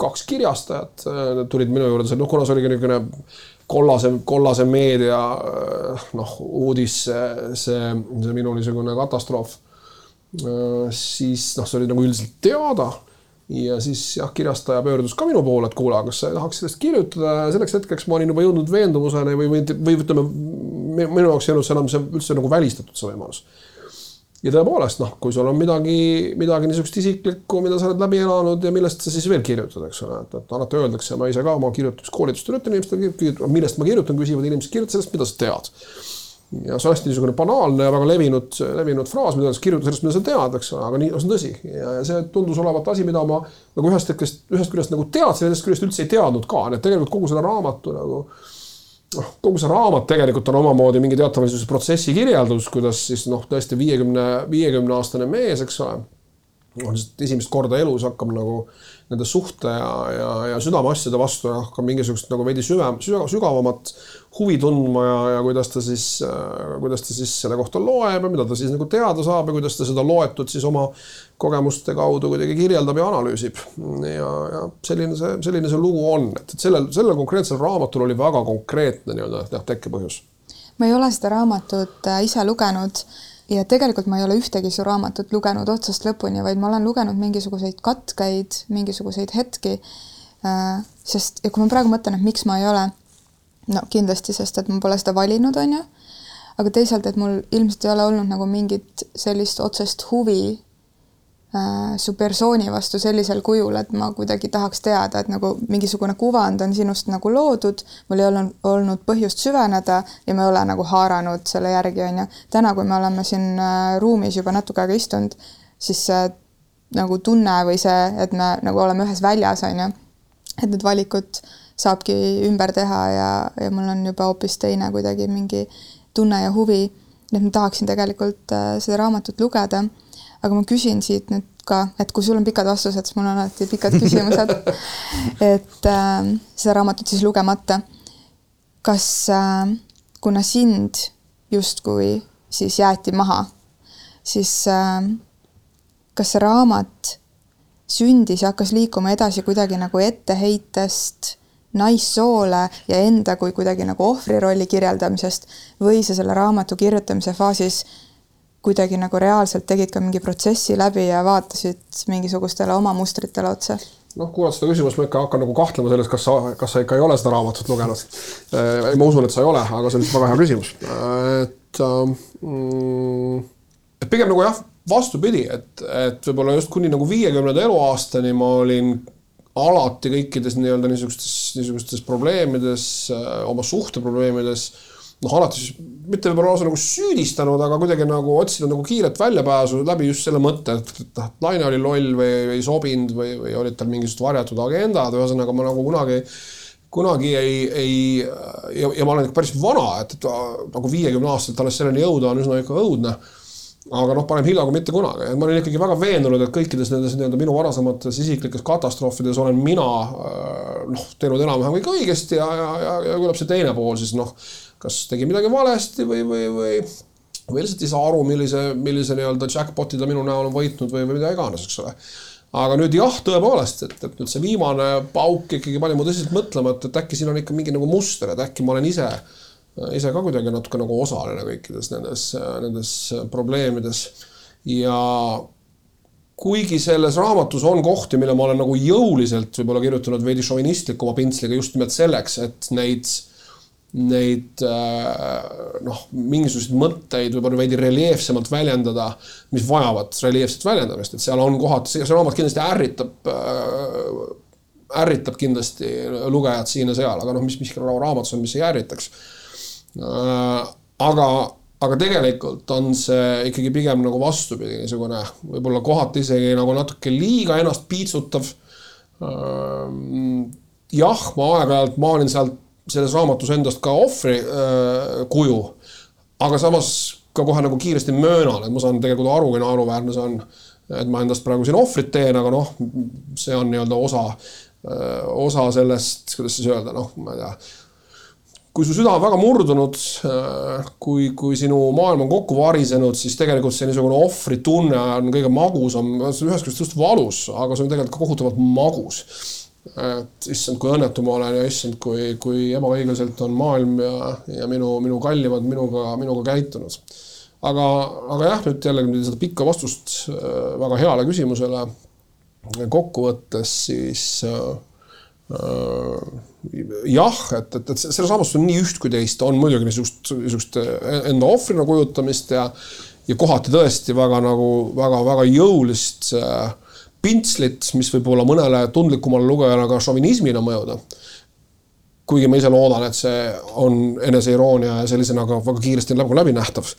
kaks kirjastajat äh, tulid minu juurde, noh, kuna see oli niisugune kollase, kollase meedia noh, uudis, see, see, see minu niisugune katastroof siis noh, see oli nagu üldiselt teada ja siis jah, kirjastaja pöördus ka minu poole, et kuule, kas sa tahaks sellest kirjutada ja selleks hetkeks ma olin juba jõudnud veendumuseni või, või, või ütleme, minu jaoks ei olnud see enam see üldse nagu välistatud, see võimalus. Ja tõepoolest noh, kui sul on midagi, midagi niisugust isiklikku, mida sa oled läbi elanud ja millest sa siis veel kirjutad, eks ole, et, et alati öeldakse, ma ise ka oma kirjutuskoolitustel ütlen inimestele, millest ma kirjutan, küsivad inimesed, kirjuta sellest, mida sa tead ja see on hästi niisugune banaalne ja väga levinud, levinud fraas, mida kirjuta sellest, mida sa tead, eks ole, aga nii, see on tõsi. ja see tundus olevat asi, mida ma nagu ühest hetkest, ühest küljest nagu teadsin, teisest küljest üldse ei teadnud ka, nii et tegelikult kogu selle raamatu nagu noh, kogu see raamat tegelikult on omamoodi mingi teatava niisuguse protsessi kirjeldus, kuidas siis noh, tõesti viiekümne, viiekümne aastane mees, eks ole, on esimest korda elus hakkab nagu nende suhte ja, ja, ja südameasjade vastu ja hakkab mingisugust nagu veidi sügav, sügavamat huvi tundma ja, ja kuidas ta siis, äh, kuidas ta siis selle kohta loeb ja mida ta siis nagu teada saab ja kuidas ta seda loetud siis oma kogemuste kaudu kuidagi kirjeldab ja analüüsib. ja, ja selline see, selline see lugu on, et, sellel, sellel konkreetsel raamatul oli väga konkreetne nii-öelda tekkepõhjus. ma ei ole seda raamatut äh, ise lugenud ja tegelikult ma ei ole ühtegi su raamatut lugenud otsast lõpuni, vaid ma olen lugenud mingisuguseid katkeid, mingisuguseid hetki. Äh, sest, ja kui ma praegu mõtlen, et miks ma ei ole, no kindlasti, sest et ma pole seda valinud, on ju. aga teisalt, et mul ilmselt ei ole olnud nagu mingit sellist otsest huvi su persooni vastu sellisel kujul, et ma kuidagi tahaks teada, et nagu mingisugune kuvand on sinust nagu loodud, mul ei olnud, olnud põhjust süveneda ja ma ei ole nagu haaranud selle järgi, on ju. täna, kui me oleme siin äh, ruumis juba natuke aega istunud, siis see nagu tunne või see, et me nagu oleme ühes väljas, on ju, et need valikud saabki ümber teha ja, ja mul on juba hoopis teine kuidagi mingi tunne ja huvi. nii et ma tahaksin tegelikult äh, seda raamatut lugeda, aga ma küsin siit nüüd ka, et kui sul on pikad vastused, siis mul on alati pikad küsimused. et äh, seda raamatut siis lugemata. kas äh, kuna sind justkui siis jäeti maha, siis äh, kas see raamat sündis ja hakkas liikuma edasi kuidagi nagu etteheitest naissoole ja enda kui kuidagi nagu ohvri rolli kirjeldamisest või sa selle raamatu kirjutamise faasis kuidagi nagu reaalselt tegid ka mingi protsessi läbi ja vaatasid mingisugustele oma mustritele otsa? noh, kuulates seda küsimust ma ikka hakkan nagu kahtlema selles, kas sa, kas sa ikka ei ole seda raamatut lugenud. Äh, ma usun, et sa ei ole, aga see on lihtsalt väga hea küsimus. et ähm,, et pigem nagu jah, vastupidi, et, et võib-olla just kuni nagu viiekümnenda eluaastani ma olin alati kõikides nii-öelda niisugustes, niisugustes probleemides, äh, oma suhteprobleemides noh, alati siis mitte võib-olla lausa nagu süüdistanud, aga kuidagi nagu otsinud nagu kiiret väljapääsu läbi just selle mõtte, et, et noh, naine oli loll või ei sobinud või, või olid tal mingisugused varjatud agendad, ühesõnaga ma nagu kunagi kunagi ei, ei ja, ja ma olen ikka päris vana, et, et nagu viiekümne aastaselt alles selleni jõuda on üsna ikka õudne. Aga noh, parem hilja kui mitte kunagi, et ma olin ikkagi väga veendunud, et kõikides nendes nii-öelda minu varasemates isiklikes katastroofides olen mina noh, teinud enam-vähem kõik õigesti ja, ja, ja, ja küllap see teine pool siis noh, kas tegi midagi valesti või, või, või või lihtsalt ei saa aru, millise, millise nii-öelda jackpot'i ta minu näol on võitnud või, või mida iganes, eks ole. aga nüüd jah, tõepoolest, et, et nüüd see viimane pauk ikkagi pani mu tõsiselt mõtlema, et, et äkki siin on ikka mingi nagu muster, et äkki ma olen ise, ise ka kuidagi natuke nagu osaline kõikides nendes, nendes probleemides. ja kuigi selles raamatus on kohti, mille ma olen nagu jõuliselt võib-olla kirjutanud veidi šovinistlikuma pintsliga just nimelt selleks, et neid neid äh, noh, mingisuguseid mõtteid võib-olla veidi reljeefsemalt väljendada, mis vajavad reljeefset väljendamist, et seal on kohad, see raamat kindlasti ärritab, äh, ärritab kindlasti lugejat siin ja seal, aga noh, mis miski raamatus on, mis ei ärritaks. Äh, aga, aga tegelikult on see ikkagi pigem nagu vastupidi, niisugune võib-olla kohati isegi nagu natuke liiga ennast piitsutav. jah, ma aeg-ajalt maalin sealt selles raamatus endast ka ohvri äh, kuju. aga samas ka kohe nagu kiiresti möönan, et ma saan tegelikult aru, kui naeruväärne see on. et ma endast praegu siin ohvrit teen, aga noh, see on nii-öelda osa äh,, osa sellest, kuidas siis öelda, noh, ma ei tea kui su süda on väga murdunud, kui, kui sinu maailm on kokku varisenud, siis tegelikult see niisugune ohvritunne on kõige magusam, ühest küljest just valus, aga see on tegelikult ka kohutavalt magus et issand, kui õnnetu ma olen ja issand, kui, kui ebaõiglaselt on maailm ja, ja minu, minu kallimad minuga, minuga käitunud. aga, aga jah, nüüd jällegi seda pikka vastust äh, väga heale küsimusele kokkuvõttes siis äh, äh, jah, et, et, et selles raamatus on nii üht kui teist, on muidugi niisugust, niisugust enda ohvrina kujutamist ja, ja kohati tõesti väga nagu väga-väga jõulist äh, pintslit, mis võib olla mõnele tundlikumale lugejale ka šovinismina mõjuda. kuigi ma ise loodan, et see on eneseiroonia ja sellisena ka väga kiiresti läbi, läbinähtav.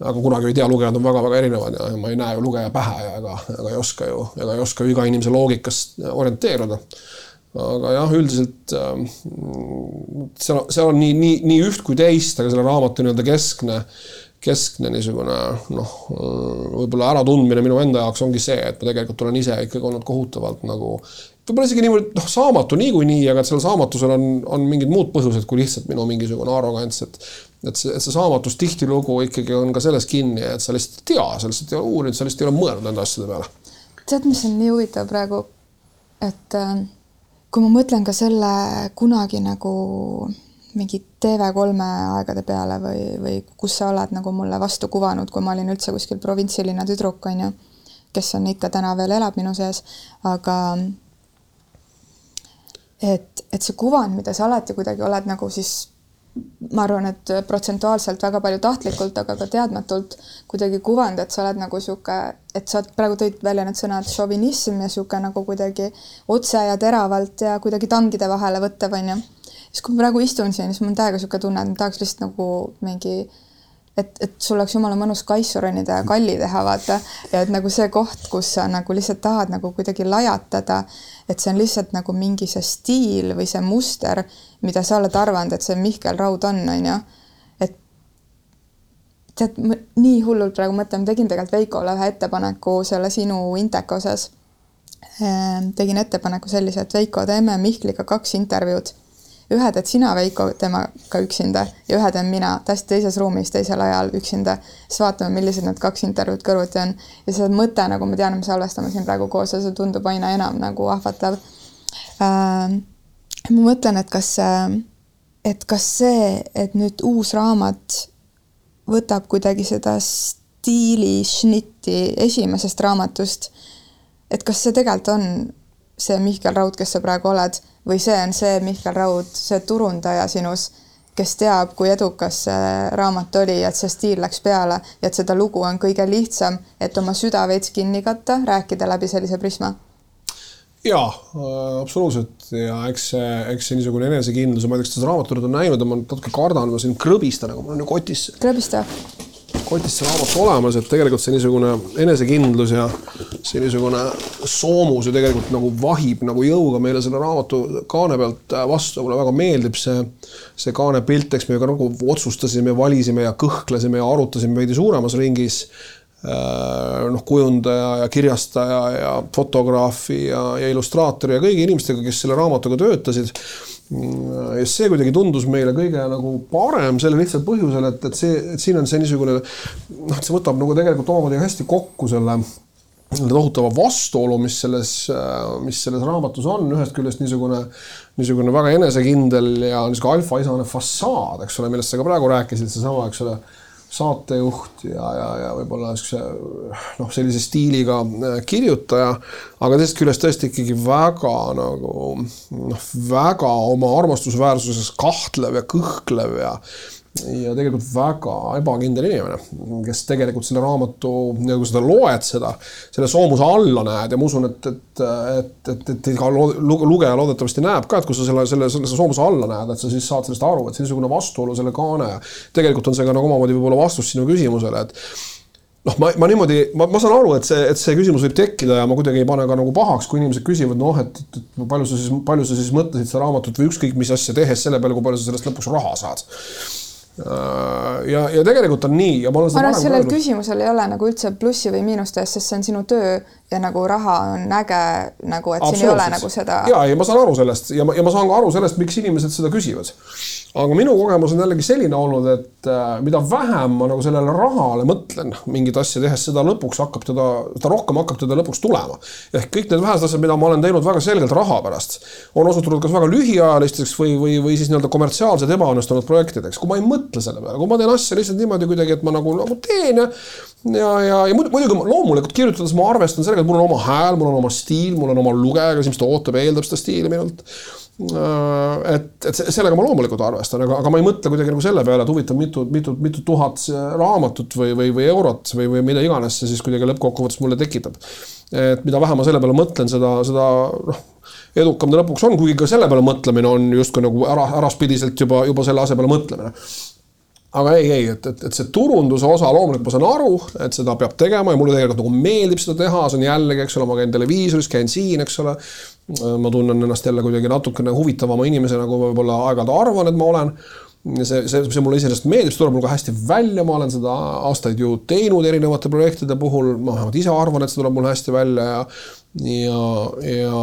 aga kunagi ei tea, lugejad on väga-väga erinevad ja ma ei näe ju lugeja pähe ja ega, ega ei oska ju, ega ei oska ju iga inimese loogikas orienteeruda. aga jah, üldiselt äh, seal, seal on nii, nii, nii üht kui teist, aga selle raamatu nii-öelda keskne keskne niisugune noh, võib-olla äratundmine minu enda jaoks ongi see, et ma tegelikult olen ise ikkagi olnud kohutavalt nagu võib-olla isegi niivõrd noh, saamatu niikuinii, aga et sellel saamatusel on, on mingid muud põhjused kui lihtsalt minu mingisugune arrogants, et et see, et see saamatus tihtilugu ikkagi on ka selles kinni, et sa lihtsalt ei tea, sa lihtsalt ei ole uurinud, sa lihtsalt ei ole mõelnud nende asjade peale. tead, mis on nii huvitav praegu, et äh, kui ma mõtlen ka selle kunagi nagu mingi TV3 aegade peale või, või kus sa oled nagu mulle vastu kuvanud, kui ma olin üldse kuskil provintsilinna tüdruk, on ju, kes on ikka täna veel elab minu sees, aga et, et see kuvand, mida sa alati kuidagi oled nagu siis ma arvan, et protsentuaalselt väga palju tahtlikult, aga ka teadmatult kuidagi kuvand, et sa oled nagu niisugune, et sa praegu tõid välja need sõnad šovinism ja niisugune nagu kuidagi otse ja teravalt ja kuidagi tangide vahele võttev, on ju siis kui ma praegu istun siin, siis mul on täiega niisugune tunne, et ma tahaks lihtsalt nagu mingi et, et sul oleks jumala mõnus kaisu ronida ja kalli teha, vaata. ja et nagu see koht, kus sa nagu lihtsalt tahad nagu kuidagi lajatada, et see on lihtsalt nagu mingi see stiil või see muster, mida sa oled arvanud, et see Mihkel Raud on, on ju. et tead, nii hullult praegu mõtlen, tegin tegelikult Veikole ühe ettepaneku selle sinu Inteka osas. Ehm, tegin ettepaneku sellise, et Veiko, teeme Mihkliga kaks intervjuud ühe teed sina, Veiko, temaga üksinda ja ühe teen mina täiesti teises ruumis teisel ajal üksinda. siis vaatame, millised need kaks intervjuud kõrvuti on ja see mõte, nagu me teame, me salvestame siin praegu koos ja see tundub aina enam nagu ahvatlev äh,. ma mõtlen, et kas, et kas see, et nüüd uus raamat võtab kuidagi seda stiili, šnitti esimesest raamatust, et kas see tegelikult on see Mihkel Raud, kes sa praegu oled või see on see Mihkel Raud, see turundaja sinus, kes teab, kui edukas see raamat oli, et see stiil läks peale ja et seda lugu on kõige lihtsam, et oma süda veits kinni katta, rääkida läbi sellise prisma jaa äh,, absoluutselt ja eks see, eks see niisugune enesekindlus, ma ei tea, kas te seda raamatut olete näinud, ma natuke kardan, ma siin krõbistan, aga mul on ju kotis. krõbista kotis see raamat olemas, et tegelikult see niisugune enesekindlus ja see niisugune soomus ju tegelikult nagu vahib nagu jõuga meile selle raamatu kaane pealt vastu, mulle väga meeldib see, see kaane pilt, eks me ka nagu otsustasime, valisime ja kõhklesime ja arutasime veidi suuremas ringis äh, noh, kujundaja ja kirjastaja ja fotograafi ja, ja illustraatori ja kõigi inimestega, kes selle raamatuga töötasid ja see kuidagi tundus meile kõige nagu parem sellel lihtsal põhjusel, et, et see, et siin on see niisugune noh, et see võtab nagu tegelikult omamoodi hästi kokku selle tohutava vastuolu, mis selles, mis selles raamatus on, ühest küljest niisugune, niisugune väga enesekindel ja niisugune alfaisane fassaad, eks ole, millest sa ka praegu rääkisid, seesama, eks ole saatejuht ja, ja, ja võib-olla niisuguse noh, sellise stiiliga äh, kirjutaja, aga teisest küljest tõesti ikkagi väga nagu noh, väga oma armastusväärsuses kahtlev ja kõhklev ja ja tegelikult väga ebakindel inimene, kes tegelikult selle raamatu, kui sa seda loed, seda, selle soomuse alla näed ja ma usun, et, et, et, et, et ka lugeja loodetavasti näeb ka, et kui sa selle, selle, selle soomuse alla näed, et sa siis saad sellest aru, et see niisugune vastuolu selle kaane ja tegelikult on see ka nagu omamoodi võib-olla vastus sinu küsimusele, et noh, ma, ma niimoodi, ma, ma saan aru, et see, et see küsimus võib tekkida ja ma kuidagi ei pane ka nagu pahaks, kui inimesed küsivad, noh, et, et, et palju sa siis, palju sa siis mõtlesid seda raamatut või ükskõik mis asja tehes selle peale, kui palju sa sellest lõpuks raha saad ja, ja tegelikult on nii ja ma olen ma arvan, sellel öelnud. küsimusel ei ole nagu üldse plussi või miinust ees, sest see on sinu töö ja nagu raha on äge nagu, et siin ei ole nagu seda. ja, ja ma saan aru sellest ja ma, ja ma saan ka aru sellest, miks inimesed seda küsivad. aga minu kogemus on jällegi selline olnud, et äh, mida vähem ma nagu sellele rahale mõtlen mingit asja tehes, seda lõpuks hakkab teda, seda rohkem hakkab teda lõpuks tulema. ehk kõik need vähesed asjad, mida ma olen teinud väga selgelt raha pärast, on osutunud kas väga lühiajalisteks või, või, või siis nii-öelda kommertsiaalsed ebaõnnestunud projektideks, kui ma ei mõtle mõtle selle peale, kui ma teen asja lihtsalt niimoodi kuidagi, et ma nagu, nagu teen ja ja, ja, ja muidugi loomulikult kirjutades ma arvestan sellega, et mul on oma hääl, mul on oma stiil, mul on oma lugeja, kes ilmselt ootab ja eeldab seda stiili minult. Äh, et, et sellega ma loomulikult arvestan, aga, aga ma ei mõtle kuidagi nagu selle peale, et huvitav, mitu, mitu, mitu tuhat raamatut või, või, või eurot või, või mida iganes see siis kuidagi lõppkokkuvõttes mulle tekitab. et mida vähem ma selle peale mõtlen, seda, seda noh edukam ta lõpuks on, kuigi ka selle peale mõtlemine on justkui nagu ära, äraspidiselt juba, juba selle asja peale mõtlemine aga ei, ei, et, et, et see turunduse osa loomulikult ma saan aru, et seda peab tegema ja mulle tegelikult nagu meeldib seda teha, see on jällegi, eks ole, ma käin televiisoris, käin siin, eks ole. ma tunnen ennast jälle kuidagi natukene huvitavama inimesena, kui võib-olla aeg-ajalt arvan, et ma olen. see, see, see mulle iseenesest meeldib, see tuleb mul ka hästi välja, ma olen seda aastaid ju teinud erinevate projektide puhul, ma vähemalt ise arvan, et see tuleb mul hästi välja ja ja, ja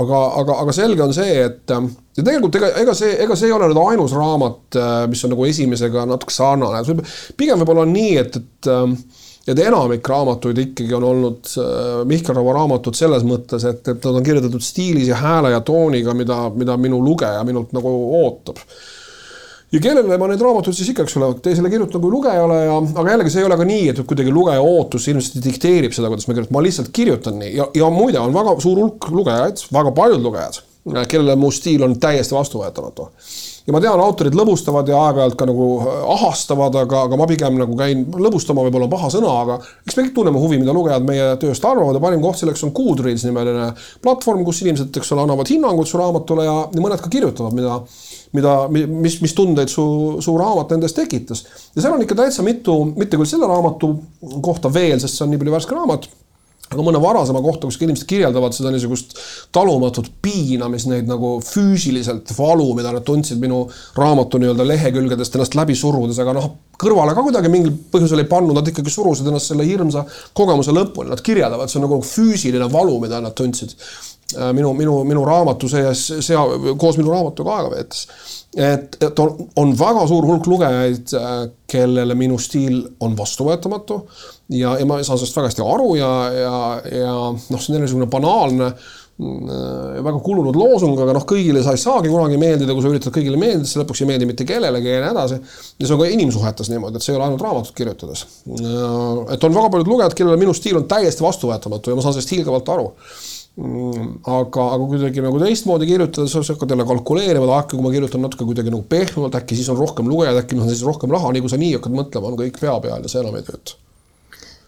aga, aga, aga selge on see, et ja tegelikult ega, ega see, ega see ei ole nüüd ainus raamat, mis on nagu esimesega natuke sarnane, pigem võib-olla on nii, et, et et enamik raamatuid ikkagi on olnud Mihkel Raua raamatud selles mõttes, et, et nad on kirjutatud stiilis ja hääle ja tooniga, mida, mida minu lugeja minult nagu ootab ja kellele ma neid raamatuid siis ikka, eks ole, teisele kirjutan kui lugejale ja, aga jällegi see ei ole ka nii, et kuidagi lugeja ootus ilmselt dikteerib seda, kuidas ma kirjutan, ma lihtsalt kirjutan nii. Ja, ja muide on väga suur hulk lugejaid, väga paljud lugejad, kellele mu stiil on täiesti vastuvõetamatu. Ja ma tean, autorid lõbustavad ja aeg-ajalt ka nagu äh, ahastavad, aga, aga ma pigem nagu käin, lõbustama võib-olla paha sõna, aga eks me kõik tunneme huvi, mida lugejad meie tööst arvavad. Ja parim koht selleks on Goodreads nimeline platvorm, kus inimesed, eks ole, annavad hinnangut su raamatule ja, ja mõned ka kirjutavad, mida mida, mis, mis tundeid su, su raamat endas tekitas. ja seal on ikka täitsa mitu, mitte küll selle raamatu kohta veel, sest see on nii palju värske raamat aga mõne varasema kohta, kus inimesed kirjeldavad seda niisugust talumatut piinamist, neid nagu füüsiliselt valu, mida nad tundsid minu raamatu nii-öelda lehekülgedest ennast läbi surudes, aga noh, kõrvale ka kuidagi mingil põhjusel ei pannud, nad ikkagi surusid ennast selle hirmsa kogemuse lõpuni, nad kirjeldavad, see on nagu füüsiline valu, mida nad tundsid minu, minu, minu raamatu sees, sea, koos minu raamatuga aega veetes. et, et on, on väga suur hulk lugejaid, äh, kellele minu stiil on vastuvõetamatu ja, ja ma saan sellest väga hästi aru ja, ja, ja noh, see on jälle niisugune banaalne mm, väga kulunud loosung, aga noh, kõigile sa ei saagi kunagi meeldida, kui sa üritad kõigile meeldida, siis lõpuks ei meeldi mitte kellelegi ja nii edasi. ja see on ka inimsuhetes niimoodi, et see ei ole ainult raamatut kirjutades. et on väga paljud lugejad, kellele minu stiil on täiesti vastuvõetamatu ja ma saan sellest hiilgavalt aru aga, aga kuidagi nagu teistmoodi kirjutada, sa hakkad jälle kalkuleerima, et äkki kui ma kirjutan natuke kuidagi nagu pehmemalt, äkki siis on rohkem lugejaid, äkki ma saan siis rohkem raha, nii kui sa nii hakkad mõtlema, on kõik pea peal ja see enam ei tööta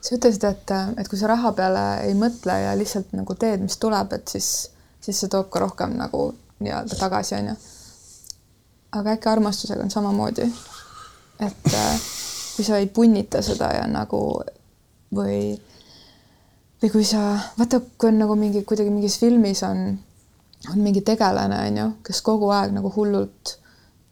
sa ütlesid, et, et kui sa raha peale ei mõtle ja lihtsalt nagu teed, mis tuleb, et siis, siis see toob ka rohkem nagu nii-öelda tagasi, onju. aga äkki armastusega on samamoodi. et kui sa ei punnita seda ja nagu või, või kui sa, vaata, kui on nagu mingi, kuidagi mingis filmis on, on mingi tegelane, onju, kes kogu aeg nagu hullult,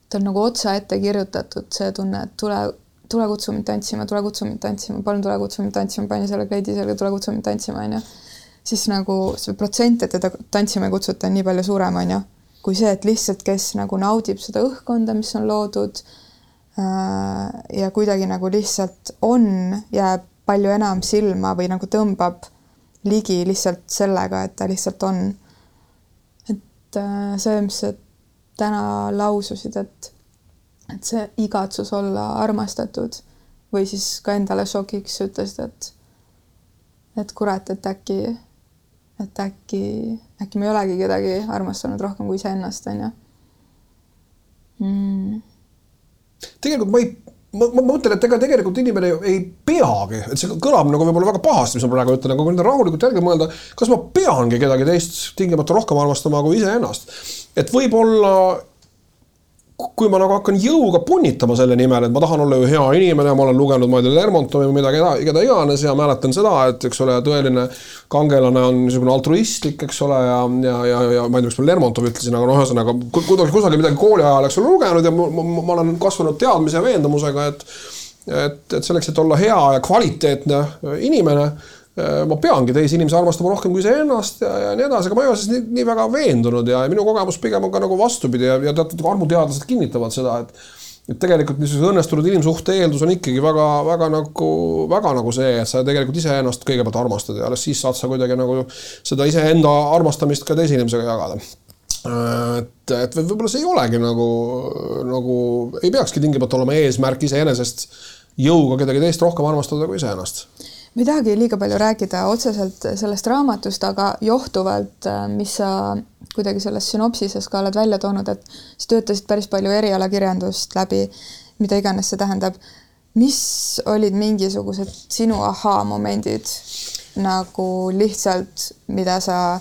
ta on nagu otse ette kirjutatud see tunne, et tule tule kutsu mind tantsima, tule kutsu mind tantsima, palun tule kutsu mind tantsima, pani selle kleidi selga, tule kutsu mind tantsima, onju. siis nagu see protsent, et teda tantsima ei kutsuta, on nii palju suurem, onju, kui see, et lihtsalt, kes nagu naudib seda õhkkonda, mis on loodud äh, ja kuidagi nagu lihtsalt on, jääb palju enam silma või nagu tõmbab ligi lihtsalt sellega, et ta lihtsalt on. et see, mis sa täna laususid, et et see igatsus olla armastatud või siis ka endale šokiks ütlesid, et et kurat, et äkki, et äkki, äkki ma ei olegi kedagi armastanud rohkem kui iseennast, onju mm.. tegelikult ma ei, ma, ma mõtlen, et ega tegelikult inimene ei peagi, et see kõlab nagu võib-olla väga pahasti, mis ma praegu ütlen, aga kui nüüd rahulikult järgi mõelda, kas ma peangi kedagi teist tingimata rohkem armastama kui iseennast. et võib-olla kui ma nagu hakkan jõuga punnitama selle nimel, et ma tahan olla ju hea inimene, ma olen lugenud, ma ei tea, Lermontovi või midagi, keda iganes ja mäletan seda, et eks ole, tõeline kangelane on niisugune altruistlik, eks ole, ja, ja, ja, ja ma ei tea, miks ma Lermontov ütlesin, aga noh, ühesõnaga kuidagi kusagil midagi kooli ajal, eks ole, lugenud ja ma, ma, ma olen kasvanud teadmise ja veendumusega, et et, et selleks, et olla hea ja kvaliteetne inimene ma peangi teisi inimesi armastama rohkem kui iseennast ja, ja nii edasi, aga ma ei ole sellest nii, nii väga veendunud ja minu kogemus pigem on ka nagu vastupidi ja, ja teatud armuteadlased kinnitavad seda, et et tegelikult niisuguse õnnestunud inimsuhte eeldus on ikkagi väga-väga nagu, väga nagu see, et sa tegelikult iseennast kõigepealt armastad ja alles siis saad sa kuidagi nagu seda iseenda armastamist ka teise inimesega jagada. Et, et võib-olla see ei olegi nagu, nagu ei peakski tingimata olema eesmärk iseenesest jõuga kedagi teist rohkem armastada kui iseennast ma ei tahagi liiga palju rääkida otseselt sellest raamatust, aga johtuvalt, äh, mis sa kuidagi selles sünopsises ka oled välja toonud, et sa töötasid päris palju erialakirjandust läbi, mida iganes see tähendab. mis olid mingisugused sinu ahaa-momendid nagu lihtsalt, mida sa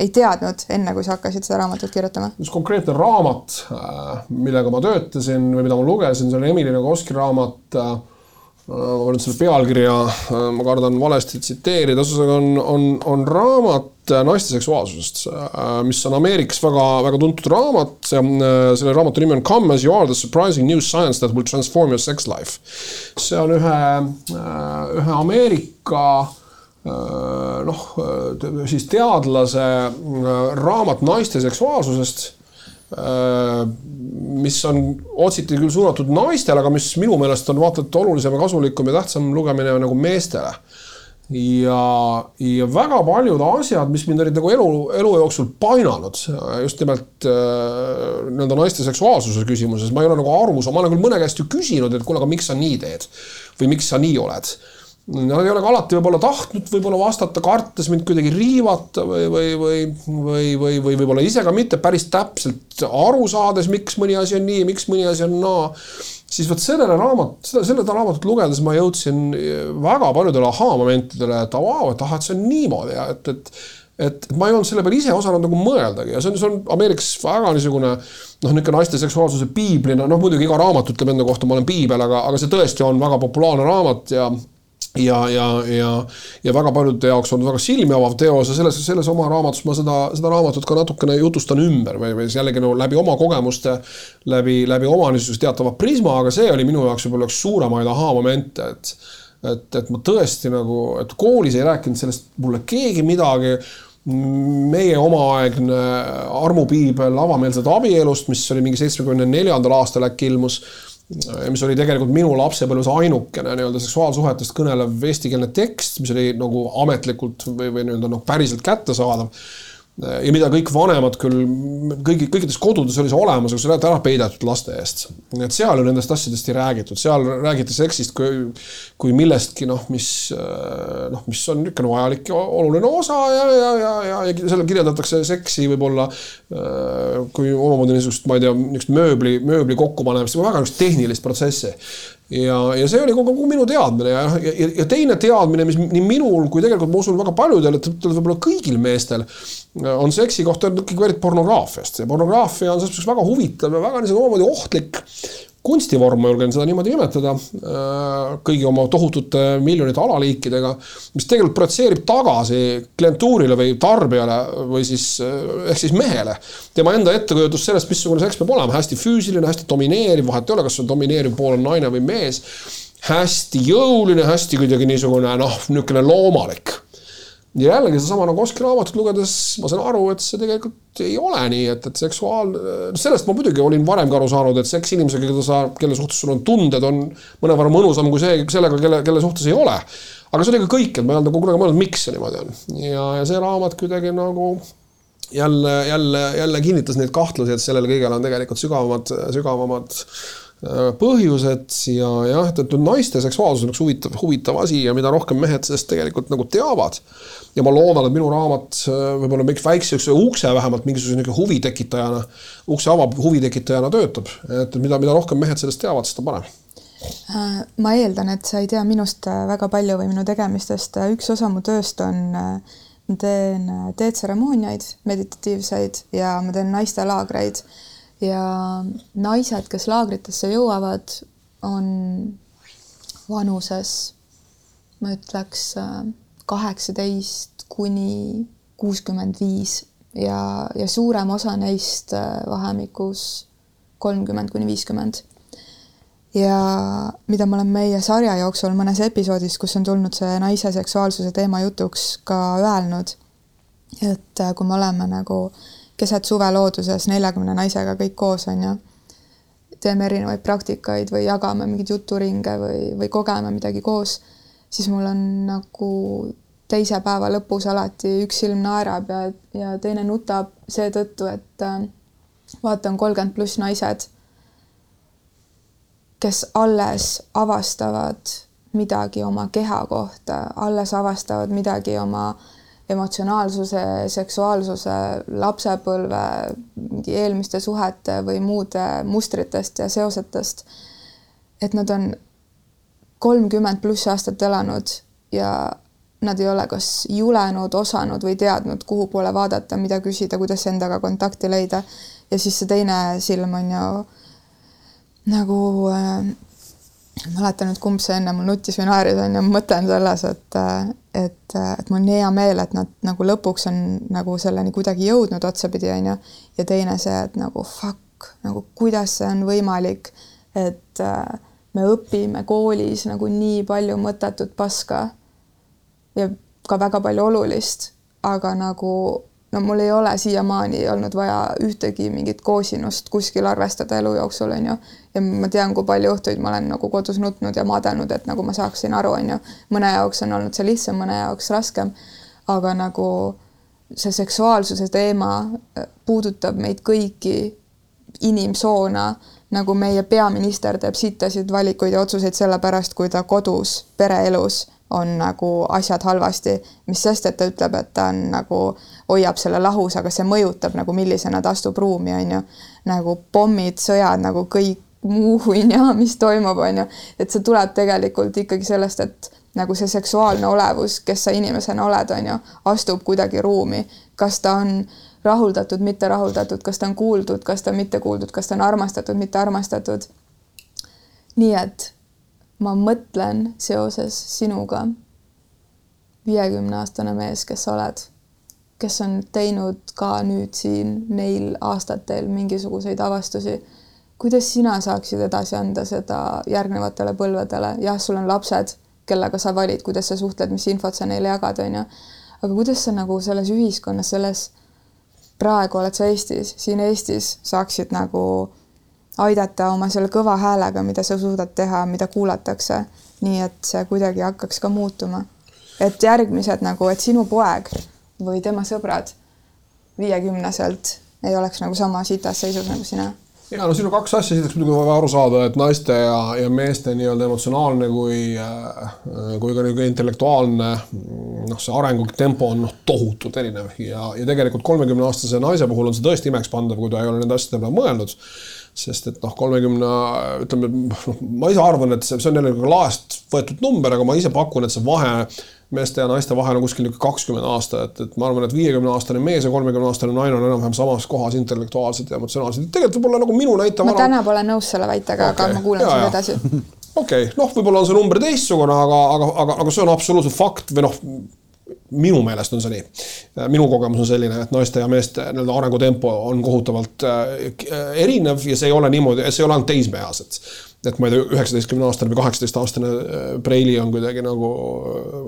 ei teadnud enne, kui sa hakkasid seda raamatut kirjutama? üks konkreetne raamat, äh, millega ma töötasin või mida ma lugesin, see oli Emily Nagoski raamat äh, ma panen selle pealkirja, ma kardan valesti tsiteerida, ühesõnaga on, on, on raamat naiste seksuaalsusest, mis on Ameerikas väga, väga tuntud raamat. selle raamatu nimi on Come as you are the surprising new science that will transform your sex life. see on ühe, ühe Ameerika noh, siis teadlase raamat naiste seksuaalsusest Äh, mis on otsiti küll suunatud naistele, aga mis minu meelest on vaata et olulisem ja kasulikum ja tähtsam lugemine nagu meestele. ja, ja väga paljud asjad, mis mind olid nagu elu, elu jooksul painanud just nimelt äh, nii-öelda naiste seksuaalsuse küsimuses, ma ei ole nagu aru saanud, ma olen küll mõne käest ju küsinud, et kuule, aga miks sa nii teed või miks sa nii oled Nad ei ole ka alati võib-olla tahtnud võib-olla vastata, kartes mind kuidagi riivata või, või, või, või, või, või võib-olla ise ka mitte päris täpselt aru saades, miks mõni asi on nii, miks mõni asi on naa. siis vot sellele raamat, seda, selle raamatut lugedes ma jõudsin väga paljudele ahaa-momentidele, et vau, et ah, et see on niimoodi ja et, et et ma ei olnud selle peale ise osanud nagu mõeldagi ja see on, see on Ameerikas väga niisugune noh, niisugune naiste seksuaalsuse piiblina, noh muidugi iga raamat ütleb enda kohta, ma olen piibel, aga, aga see tõesti on väga populaarne raamat ja ja, ja, ja, ja väga paljude jaoks on väga silmi avav teos ja selles, selles oma raamatus ma seda, seda raamatut ka natukene jutustan ümber või, või jällegi no läbi oma kogemuste, läbi, läbi oma niisuguse teatava prisma, aga see oli minu jaoks võib-olla üks suuremaid ahaa-momente, et et, et ma tõesti nagu, et koolis ei rääkinud sellest mulle keegi midagi. Meie omaaegne armupiibel avameelsed abielust, mis oli mingi seitsmekümne neljandal aastal äkki ilmus mis oli tegelikult minu lapsepõlves ainukene nii-öelda seksuaalsuhetest kõnelev eestikeelne tekst, mis oli nagu ametlikult või, või nii-öelda noh, päriselt kättesaadav ja mida kõik vanemad küll, kõigi, kõikides kodudes oli see olemas, aga see oli ära peidetud laste eest. et seal ju nendest asjadest ei räägitud, seal räägiti seksist kui, kui millestki noh, mis noh, mis on niisugune vajalik ja oluline osa ja, ja, ja, ja, ja seal kirjeldatakse seksi võib-olla kui omamoodi niisugust, ma ei tea, niisugust mööbli, mööbli kokkupanemist, väga niisugust tehnilist protsessi ja, ja see oli kogu, kogu minu teadmine ja, ja, ja teine teadmine, mis nii minul kui tegelikult ma usun väga paljudel, et võib-olla kõigil meestel on seksi kohta ikkagi pärit pornograafiast ja pornograafia on selles mõttes väga huvitav ja väga niisugune omamoodi ohtlik kunstivorm, ma julgen seda niimoodi nimetada, äh, kõigi oma tohutute miljonite alaliikidega, mis tegelikult projitseerib tagasi klientuurile või tarbijale või siis äh, ehk siis mehele. tema enda ettekujutus sellest, missugune seks peab olema, hästi füüsiline, hästi domineeriv, vahet ei ole, kas on domineeriv pool on naine või mees. hästi jõuline, hästi kuidagi niisugune noh, niisugune loomalik ja jällegi seesama nagu raamatut lugedes ma saan aru, et see tegelikult ei ole nii, et, et seksuaal, sellest ma muidugi olin varemgi aru saanud, et seks inimesega, keda sa, kelle suhtes sul on tunded, on mõnevõrra mõnusam kui see, sellega, kelle, kelle suhtes ei ole. aga see oli ka kõik, et ma ei olnud nagu kunagi mõelnud, miks see niimoodi on. ja, ja see raamat kuidagi nagu jälle, jälle, jälle kinnitas neid kahtlusi, et sellel kõigel on tegelikult sügavamad, sügavamad põhjused ja jah, et, et naiste seksuaalsus on üks huvitav, huvitav asi ja mida rohkem mehed sellest tegelikult nagu teavad. ja ma loodan, et minu raamat äh, võib-olla mingi väikse ukse vähemalt mingisuguse niisugune huvitekitajana, ukse avab huvitekitajana töötab, et mida, mida rohkem mehed sellest teavad, seda parem. Äh, ma eeldan, et sa ei tea minust väga palju või minu tegemistest, üks osa mu tööst on, ma teen teetseremooniaid, meditatiivseid ja ma teen naistelaagreid ja naised, kes laagritesse jõuavad, on vanuses, ma ütleks kaheksateist kuni kuuskümmend viis ja, ja suurem osa neist äh, vahemikus kolmkümmend kuni viiskümmend. ja mida ma olen meie sarja jooksul mõnes episoodis, kus on tulnud see naise seksuaalsuse teema jutuks, ka öelnud, et äh, kui me oleme nagu äh, keset suve looduses neljakümne naisega kõik koos, on ju. teeme erinevaid praktikaid või jagame mingeid juturinge või, või kogeme midagi koos, siis mul on nagu teise päeva lõpus alati üks silm naerab ja, ja teine nutab seetõttu, et äh, vaatan kolmkümmend pluss naised, kes alles avastavad midagi oma keha kohta, alles avastavad midagi oma äh, emotsionaalsuse, seksuaalsuse, lapsepõlve, mingi eelmiste suhete või muude mustritest ja seosetest. et nad on kolmkümmend pluss aastat elanud ja nad ei ole kas julenud, osanud või teadnud, kuhu poole vaadata, mida küsida, kuidas endaga kontakti leida. ja siis see teine silm on ju nagu äh, mäleta nüüd, kumb see enne mul nutis või naeris, on ju, mõtlen selles, et, et, et mul on hea meel, et nad nagu lõpuks on nagu selleni kuidagi jõudnud otsapidi, on ju, ja teine see, et nagu fuck, nagu kuidas see on võimalik, et me õpime koolis nagu nii palju mõttetut paska ja ka väga palju olulist, aga nagu no mul ei ole siiamaani olnud vaja ühtegi mingit koosinust kuskil arvestada elu jooksul, on ju. ja ma tean, kui palju õhtuid ma olen nagu kodus nutnud ja madanud, et nagu ma saaksin aru, on ju. mõne jaoks on olnud see lihtsam, mõne jaoks raskem. aga nagu see seksuaalsuse teema äh, puudutab meid kõiki inimsoona, nagu meie peaminister teeb sittasid valikuid ja otsuseid sellepärast, kui ta kodus pereelus on nagu asjad halvasti, mis sest, et ta ütleb, et ta on nagu, hoiab selle lahus, aga see mõjutab nagu, millisena ta astub ruumi, on ju. nagu pommid, sõjad, nagu kõik muu hunnia, mis toimub, on ju. et see tuleb tegelikult ikkagi sellest, et nagu see seksuaalne olevus, kes sa inimesena oled, on ju, astub kuidagi ruumi, kas ta on rahuldatud, mitte rahuldatud, kas ta on kuuldud, kas ta on mitte kuuldud, kas ta on armastatud, mitte armastatud. nii et ma mõtlen seoses sinuga, viiekümneaastane mees, kes sa oled, kes on teinud ka nüüd siin neil aastatel mingisuguseid avastusi kuidas sina saaksid edasi anda seda järgnevatele põlvedele, jah, sul on lapsed, kellega sa valid, kuidas sa suhtled, mis infot sa neile jagad, on ju. aga kuidas sa nagu selles ühiskonnas, selles, praegu oled sa Eestis, siin Eestis saaksid nagu aidata oma selle kõva häälega, mida sa suudad teha, mida kuulatakse, nii et see kuidagi hakkaks ka muutuma. et järgmised nagu, et sinu poeg või tema sõbrad viiekümneselt ei oleks nagu sama sitas seisus nagu sina. Ja no siin on kaks asja, esiteks muidugi vaja aru saada, et naiste ja, ja meeste nii-öelda emotsionaalne kui, äh, kui ka niisugune intellektuaalne noh, see arengutempo on noh, tohutult erinev. Ja, ja tegelikult kolmekümne aastase naise puhul on see tõesti imekspandav, kui ta ei ole nende asjade peale mõelnud. Sest et noh, kolmekümne ütleme, noh, ma ise arvan, et see, see on jälle laest võetud number, aga ma ise pakun, et see vahe meeste ja naiste vahel on kuskil niisugune kakskümmend aastat, et ma arvan, et viiekümne aastane mees ja kolmekümne aastane naine on enam-vähem samas kohas intellektuaalselt ja emotsionaalselt. tegelikult võib-olla nagu minu näite. ma täna pole nõus selle väitega okay., aga ma kuulan sulle edasi. okei okay., noh, võib-olla on see number teistsugune, aga, aga, aga, aga see on absoluutselt fakt või noh minu meelest on see nii. minu kogemus on selline, et naiste ja meeste nii-öelda arengutempo on kohutavalt äh, erinev ja see ei ole niimoodi, see ei ole ainult teismeeased et ma ei tea, üheksateistkümne aastane või kaheksateist aastane äh, Preili on kuidagi nagu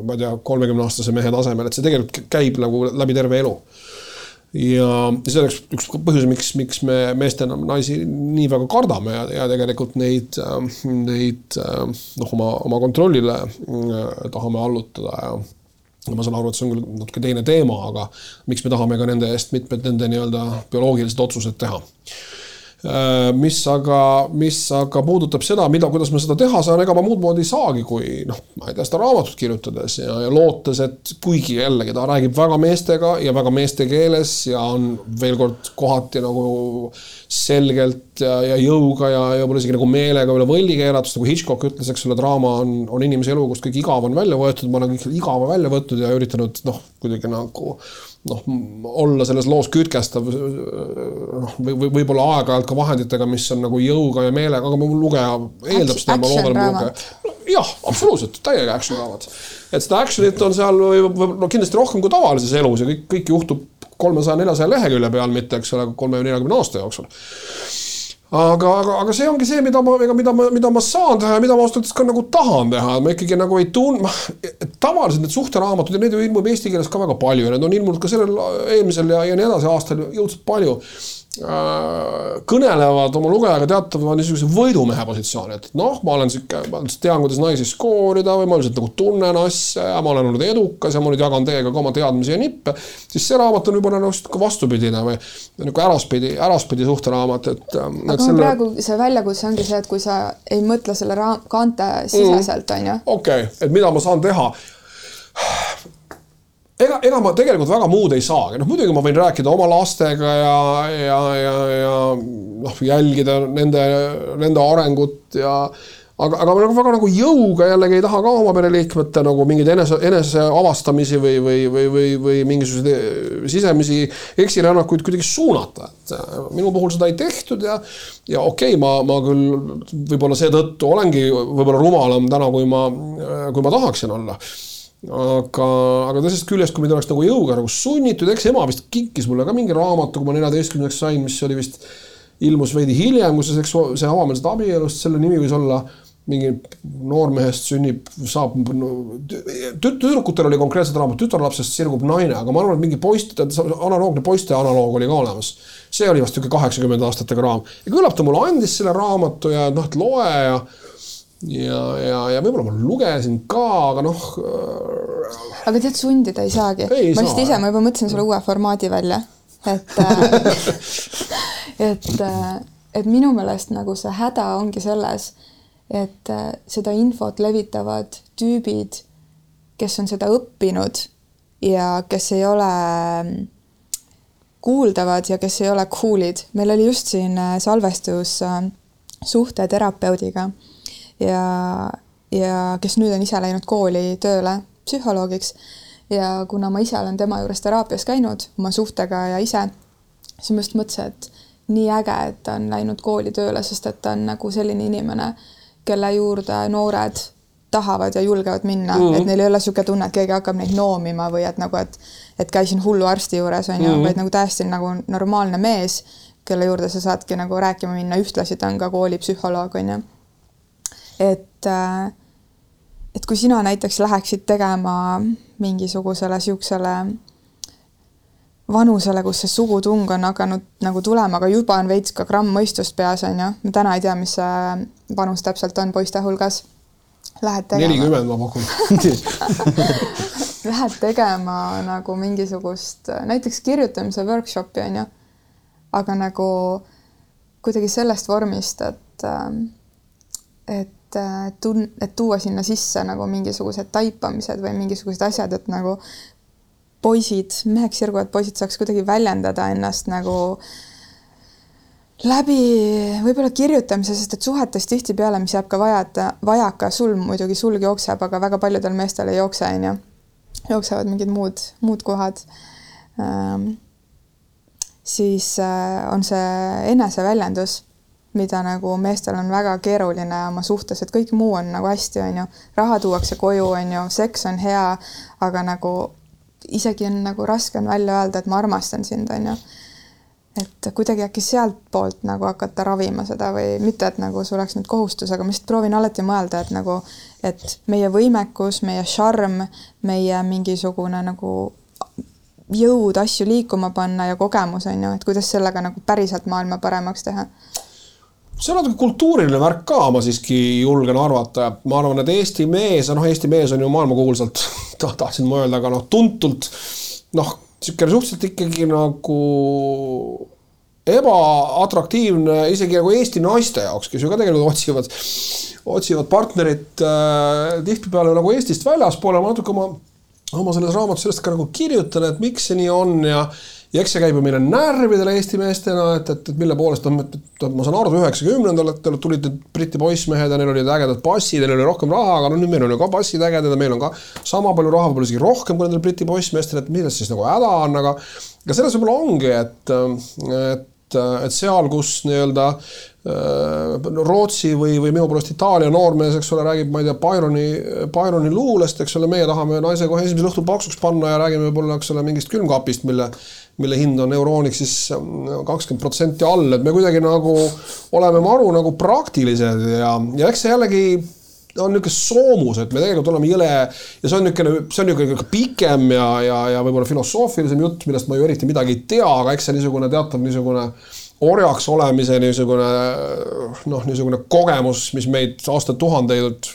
ma ei tea, kolmekümne aastase mehe tasemel, et see tegelikult käib nagu läbi terve elu. ja see oleks üks põhjus, miks, miks me meestena naisi nii väga kardame ja, ja tegelikult neid, äh, neid äh, noh, oma, oma kontrollile tahame allutada ja ma saan aru, et see on küll natuke teine teema, aga miks me tahame ka nende eest mitmed nende nii-öelda bioloogilised otsused teha Äh, mis aga, mis aga puudutab seda, mida, kuidas ma seda teha saan, ega ma muud moodi ei saagi, kui noh, ma ei tea, seda raamatut kirjutades ja, ja lootes, et kuigi jällegi ta räägib väga meestega ja väga meeste keeles ja on veel kord kohati nagu selgelt ja, ja jõuga ja, ja võib-olla isegi nagu meelega üle võlli keeratud, nagu Hitchcock ütles, eks ole, draama on, on inimese elu, kust kõik igav on välja võetud, ma olen kõik igava välja võtnud ja üritanud noh, kuidagi nagu noh, olla selles loos kütkestav noh, või, või võib-olla aeg-ajalt ka vahenditega, mis on nagu jõuga ja meelega, aga mu lugeja eeldab seda, ma loodan, et mu lugeja. jah, absoluutselt, täiega action raamat. et seda action'it on seal no kindlasti rohkem kui tavalises elus ja kõik, kõik juhtub kolmesaja, neljasaja lehekülje peal, mitte eks ole, kolme või neljakümne aasta jooksul aga, aga, aga see ongi see, mida ma, ega mida ma, mida ma saan teha ja mida ma ausalt öeldes ka nagu tahan teha, ma ikkagi nagu ei tunne, tavaliselt need suhteraamatud ja need ju ilmub eesti keeles ka väga palju ja need on ilmunud ka sellel eelmisel ja, ja nii edasi aastal jõudnud palju kõnelevad oma lugejaga teatava niisuguse võidumehe positsiooni, et noh, ma olen sihuke, ma tean, kuidas naisi skoorida või ma üldiselt nagu tunnen asja ja ma olen olnud edukas ja ma nüüd jagan teiega ka oma teadmisi ja nippe. siis see raamat on võib-olla nagu vastupidine või nagu äraspidi, äraspidi suhteraamat, et. Ähm, aga selle... praegu see väljakutse ongi see, et kui sa ei mõtle selle raam-, kaante siseselt, on ju. okei okay., et mida ma saan teha ega, ega ma tegelikult väga muud ei saagi, noh muidugi ma võin rääkida oma lastega ja, ja, ja, ja noh, jälgida nende, nende arengut ja aga, aga ma nagu väga nagu jõuga jällegi ei taha ka oma pereliikmete nagu mingeid enese, eneseavastamisi või, või, või, või, või mingisuguseid sisemisi eksirännakuid kuidagi suunata, et äh, minu puhul seda ei tehtud ja ja okei okay,, ma, ma küll võib-olla seetõttu olengi võib-olla rumalam täna, kui ma, kui ma tahaksin olla aga, aga teisest küljest, kui mind oleks nagu jõuga nagu sunnitud, eks ema vist kinkis mulle ka mingi raamatu, kui ma neljateistkümneks sain, mis oli vist, ilmus veidi hiljem, kus see seksu-, see avameelsed abielust, selle nimi võis olla mingi noormehest sünnib, saab no,, tüdrukutel oli konkreetselt raamat, tütarlapsest sirgub naine, aga ma arvan, et mingi poist, analoogne poiste analoog oli ka olemas. see oli vast niisugune kaheksakümnenda aastatega raam ja küllap ta mulle andis selle raamatu ja noh, et loe ja ja, ja, ja võib-olla ma lugesin ka, aga noh. aga tead, sundida ei saagi. ma lihtsalt ise, ma juba mõtlesin selle uue formaadi välja, et äh, et, äh, et minu meelest nagu see häda ongi selles, et äh, seda infot levitavad tüübid, kes on seda õppinud ja kes ei ole mm, kuuldavad ja kes ei ole cool'id. meil oli just siin salvestus suhteterapeudiga ja, ja kes nüüd on ise läinud kooli tööle psühholoogiks ja kuna ma ise olen tema juures teraapias käinud oma suhtega ja ise, siis ma just mõtlesin, et nii äge, et ta on läinud kooli tööle, sest et ta on nagu selline inimene, kelle juurde noored tahavad ja julgevad minna mm, -hmm. et neil ei ole niisugune tunne, et keegi hakkab neid noomima või et nagu, et et käisin hulluarsti juures onju mm, -hmm. vaid nagu täiesti nagu normaalne mees, kelle juurde sa saadki nagu rääkima minna, ühtlasi ta on ka koolipsühholoog onju. Et äh, et kui sina näiteks läheksid tegema mingisugusele niisugusele vanusele, kus see sugutung on hakanud nagu tulema, aga juba on veits ka gramm mõistust peas, on ju. ma täna ei tea, mis see vanus täpselt on poiste hulgas. Lähed tegema. nelikümmend ma pakun Lähed tegema nagu mingisugust näiteks kirjutamise workshopi, on ju. aga nagu kuidagi sellest vormist, et, et et tun-, et tuua sinna sisse nagu mingisugused taipamised või mingisugused asjad, et nagu poisid, meheks sirguvad poisid saaks kuidagi väljendada ennast nagu läbi võib-olla kirjutamise, sest et suhetes tihtipeale, mis jääb ka vajata, vajaka, sul muidugi sulg jookseb, aga väga paljudel meestel ei jookse, on ju. jooksevad mingid muud, muud kohad ähm,. siis äh, on see eneseväljendus mida nagu meestel on väga keeruline oma suhtes, et kõik muu on nagu hästi, on ju, raha tuuakse koju, on ju, seks on hea, aga nagu isegi on nagu raske on välja öelda, et ma armastan sind, on ju. et kuidagi äkki sealtpoolt nagu hakata ravima seda või mitte, et nagu see oleks nüüd kohustus, aga ma lihtsalt proovin alati mõelda, et nagu, et meie võimekus, meie šarm, meie mingisugune nagu jõud asju liikuma panna ja kogemus on ju, et kuidas sellega nagu päriselt maailma paremaks teha see on natuke kultuuriline värk ka, ma siiski julgen arvata. ma arvan, et Eesti mees, noh, Eesti mees on ju maailmakuulsalt tahtsin ma öelda, aga noh, tuntult noh, niisugune suhteliselt ikkagi nagu ebaatraktiivne isegi nagu Eesti naiste jaoks, kes ju ka tegelikult otsivad, otsivad partnerit äh, tihtipeale nagu Eestist väljaspool ja ma natuke oma, oma selles raamatus sellest ka nagu kirjutan, et miks see nii on ja ja eks see käib ju meile närvidele Eesti meestena, et, et, et mille poolest on, ma saan aru, üheksakümnendatel tulid need Briti poissmehed ja neil olid ägedad passid ja neil oli rohkem raha, aga no nüüd meil on ju ka passid ägedad ja meil on ka sama palju raha, võib-olla isegi rohkem kui nendel Briti poissmeestel, et milles siis nagu häda on, aga aga selles võib-olla ongi, et, et et seal, kus nii-öelda äh, Rootsi või, või minu poolest Itaalia noormees, eks ole, räägib, ma ei tea, Byroni, Byroni luulest, eks ole, meie tahame naise kohe esimesel õhtul paksuks panna ja räägime võib-olla, eks ole, mingist külmkapist, mille mille hind on eurooniks siis mm, kakskümmend protsenti all, et me kuidagi nagu oleme maru nagu praktilised ja, ja eks see jällegi on niisugune soomus, et me tegelikult oleme jõle ja see on niisugune, see on niisugune pikem ja, ja, ja võib-olla filosoofilisem jutt, millest ma ju eriti midagi ei tea, aga eks see niisugune teatav niisugune orjaks olemise niisugune noh, niisugune kogemus, mis meid aastatuhandeid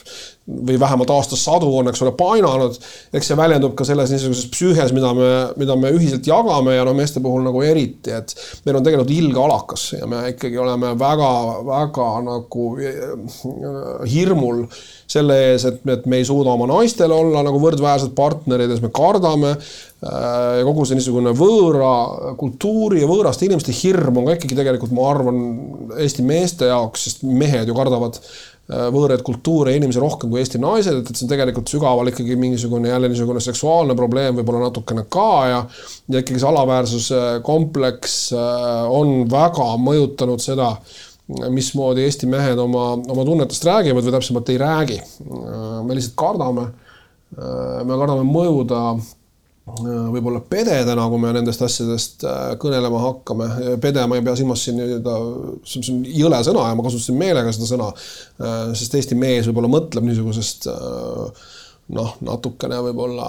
või vähemalt aastasadu on, eks ole, painanud. eks see väljendub ka selles niisuguses psüühes, mida me, mida me ühiselt jagame ja no meeste puhul nagu eriti, et meil on tegelikult ilge alakas ja me ikkagi oleme väga-väga nagu äh, hirmul selle ees, et, et me ei suuda oma naistele olla nagu võrdväärsed partnerid siis me kardame. Äh, ja kogu see niisugune võõra kultuuri ja võõraste inimeste hirm on ka ikkagi tegelikult, ma arvan, Eesti meeste jaoks, sest mehed ju kardavad Äh, võõraid kultuure inimesi rohkem kui Eesti naised, et, et see on tegelikult sügaval ikkagi mingisugune jälle niisugune seksuaalne probleem võib-olla natukene ka ja ja ikkagi see alaväärsuse kompleks äh, on väga mõjutanud seda, mismoodi Eesti mehed oma, oma tunnetest räägivad või täpsemalt ei räägi. Äh, me lihtsalt kardame, me kardame mõjuda võib-olla pededena, kui me nendest asjadest äh, kõnelema hakkame. pede, ma ei pea silmas siin nii-öelda, see on jõle sõna ja ma kasutasin meelega seda sõna, äh, sest Eesti mees võib-olla mõtleb niisugusest äh, noh, natukene võib-olla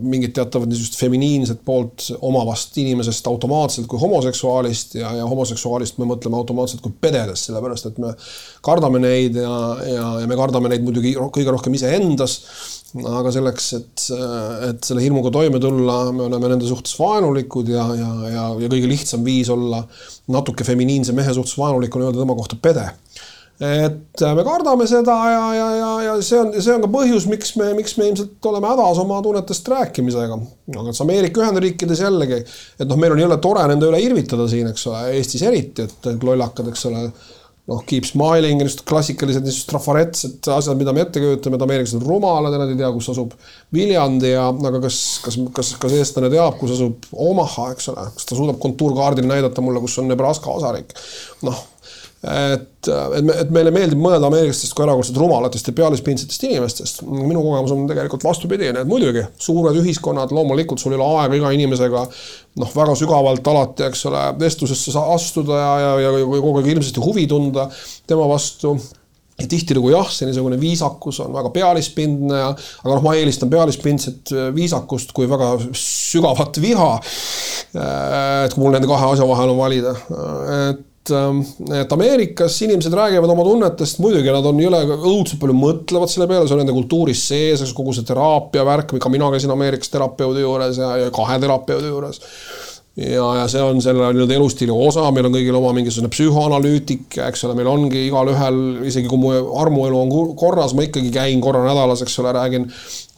mingit teatavat niisugust feminiinset poolt omavast inimesest automaatselt kui homoseksuaalist ja, ja homoseksuaalist me mõtleme automaatselt kui pededest, sellepärast et me kardame neid ja, ja, ja me kardame neid muidugi kõige rohkem iseendas aga selleks, et, et selle hirmuga toime tulla, me oleme nende suhtes vaenulikud ja, ja, ja, ja kõige lihtsam viis olla natuke feminiinse mehe suhtes vaenulik on öelda tema kohta pede. et me kardame seda ja, ja, ja, ja see on, see on ka põhjus, miks me, miks me ilmselt oleme hädas oma tunnetest rääkimisega. aga et Ameerika Ühendriikides jällegi, et noh, meil on jõle tore nende üle irvitada siin, eks ole, Eestis eriti, et lollakad, eks ole noh, keep smiling niisugused klassikalised niisugused trafaretsed asjad, mida me ette kujutame, et ameeriklased on rumalad ja nad ei tea, kus asub Viljandi ja aga kas, kas, kas, kas eestlane teab, kus asub Omaha, eks ole, kas ta suudab kontuurkaardil näidata mulle, kus on Nebraska osariik? noh et, et, me, et meile meeldib mõelda ameeriklastest kui erakordselt rumalatest ja pealispindsetest inimestest. minu kogemus on tegelikult vastupidine, et muidugi suured ühiskonnad, loomulikult sul ei ole aega iga inimesega noh, väga sügavalt alati, eks ole, vestlusesse astuda ja, ja, ja, ja kogu aeg hirmsasti huvi tunda tema vastu ja tihtilugu jah, see niisugune viisakus on väga pealispindne ja, aga noh, ma eelistan pealispindset viisakust kui väga sügavat viha. et kui mul nende kahe asja vahel on valida, et et Ameerikas inimesed räägivad oma tunnetest, muidugi nad on jõle õudselt palju mõtlevad selle peale, see on nende kultuuris sees, kogu see teraapia värk, ka mina käisin Ameerikas terapeudi juures ja, ja kahe terapeudi juures ja, ja see on selle nii-öelda elustiili osa, meil on kõigil oma mingisugune psühhoanalüütik, eks ole, meil ongi igalühel, isegi kui mu armuelu on korras, ma ikkagi käin korra nädalas, eks ole, räägin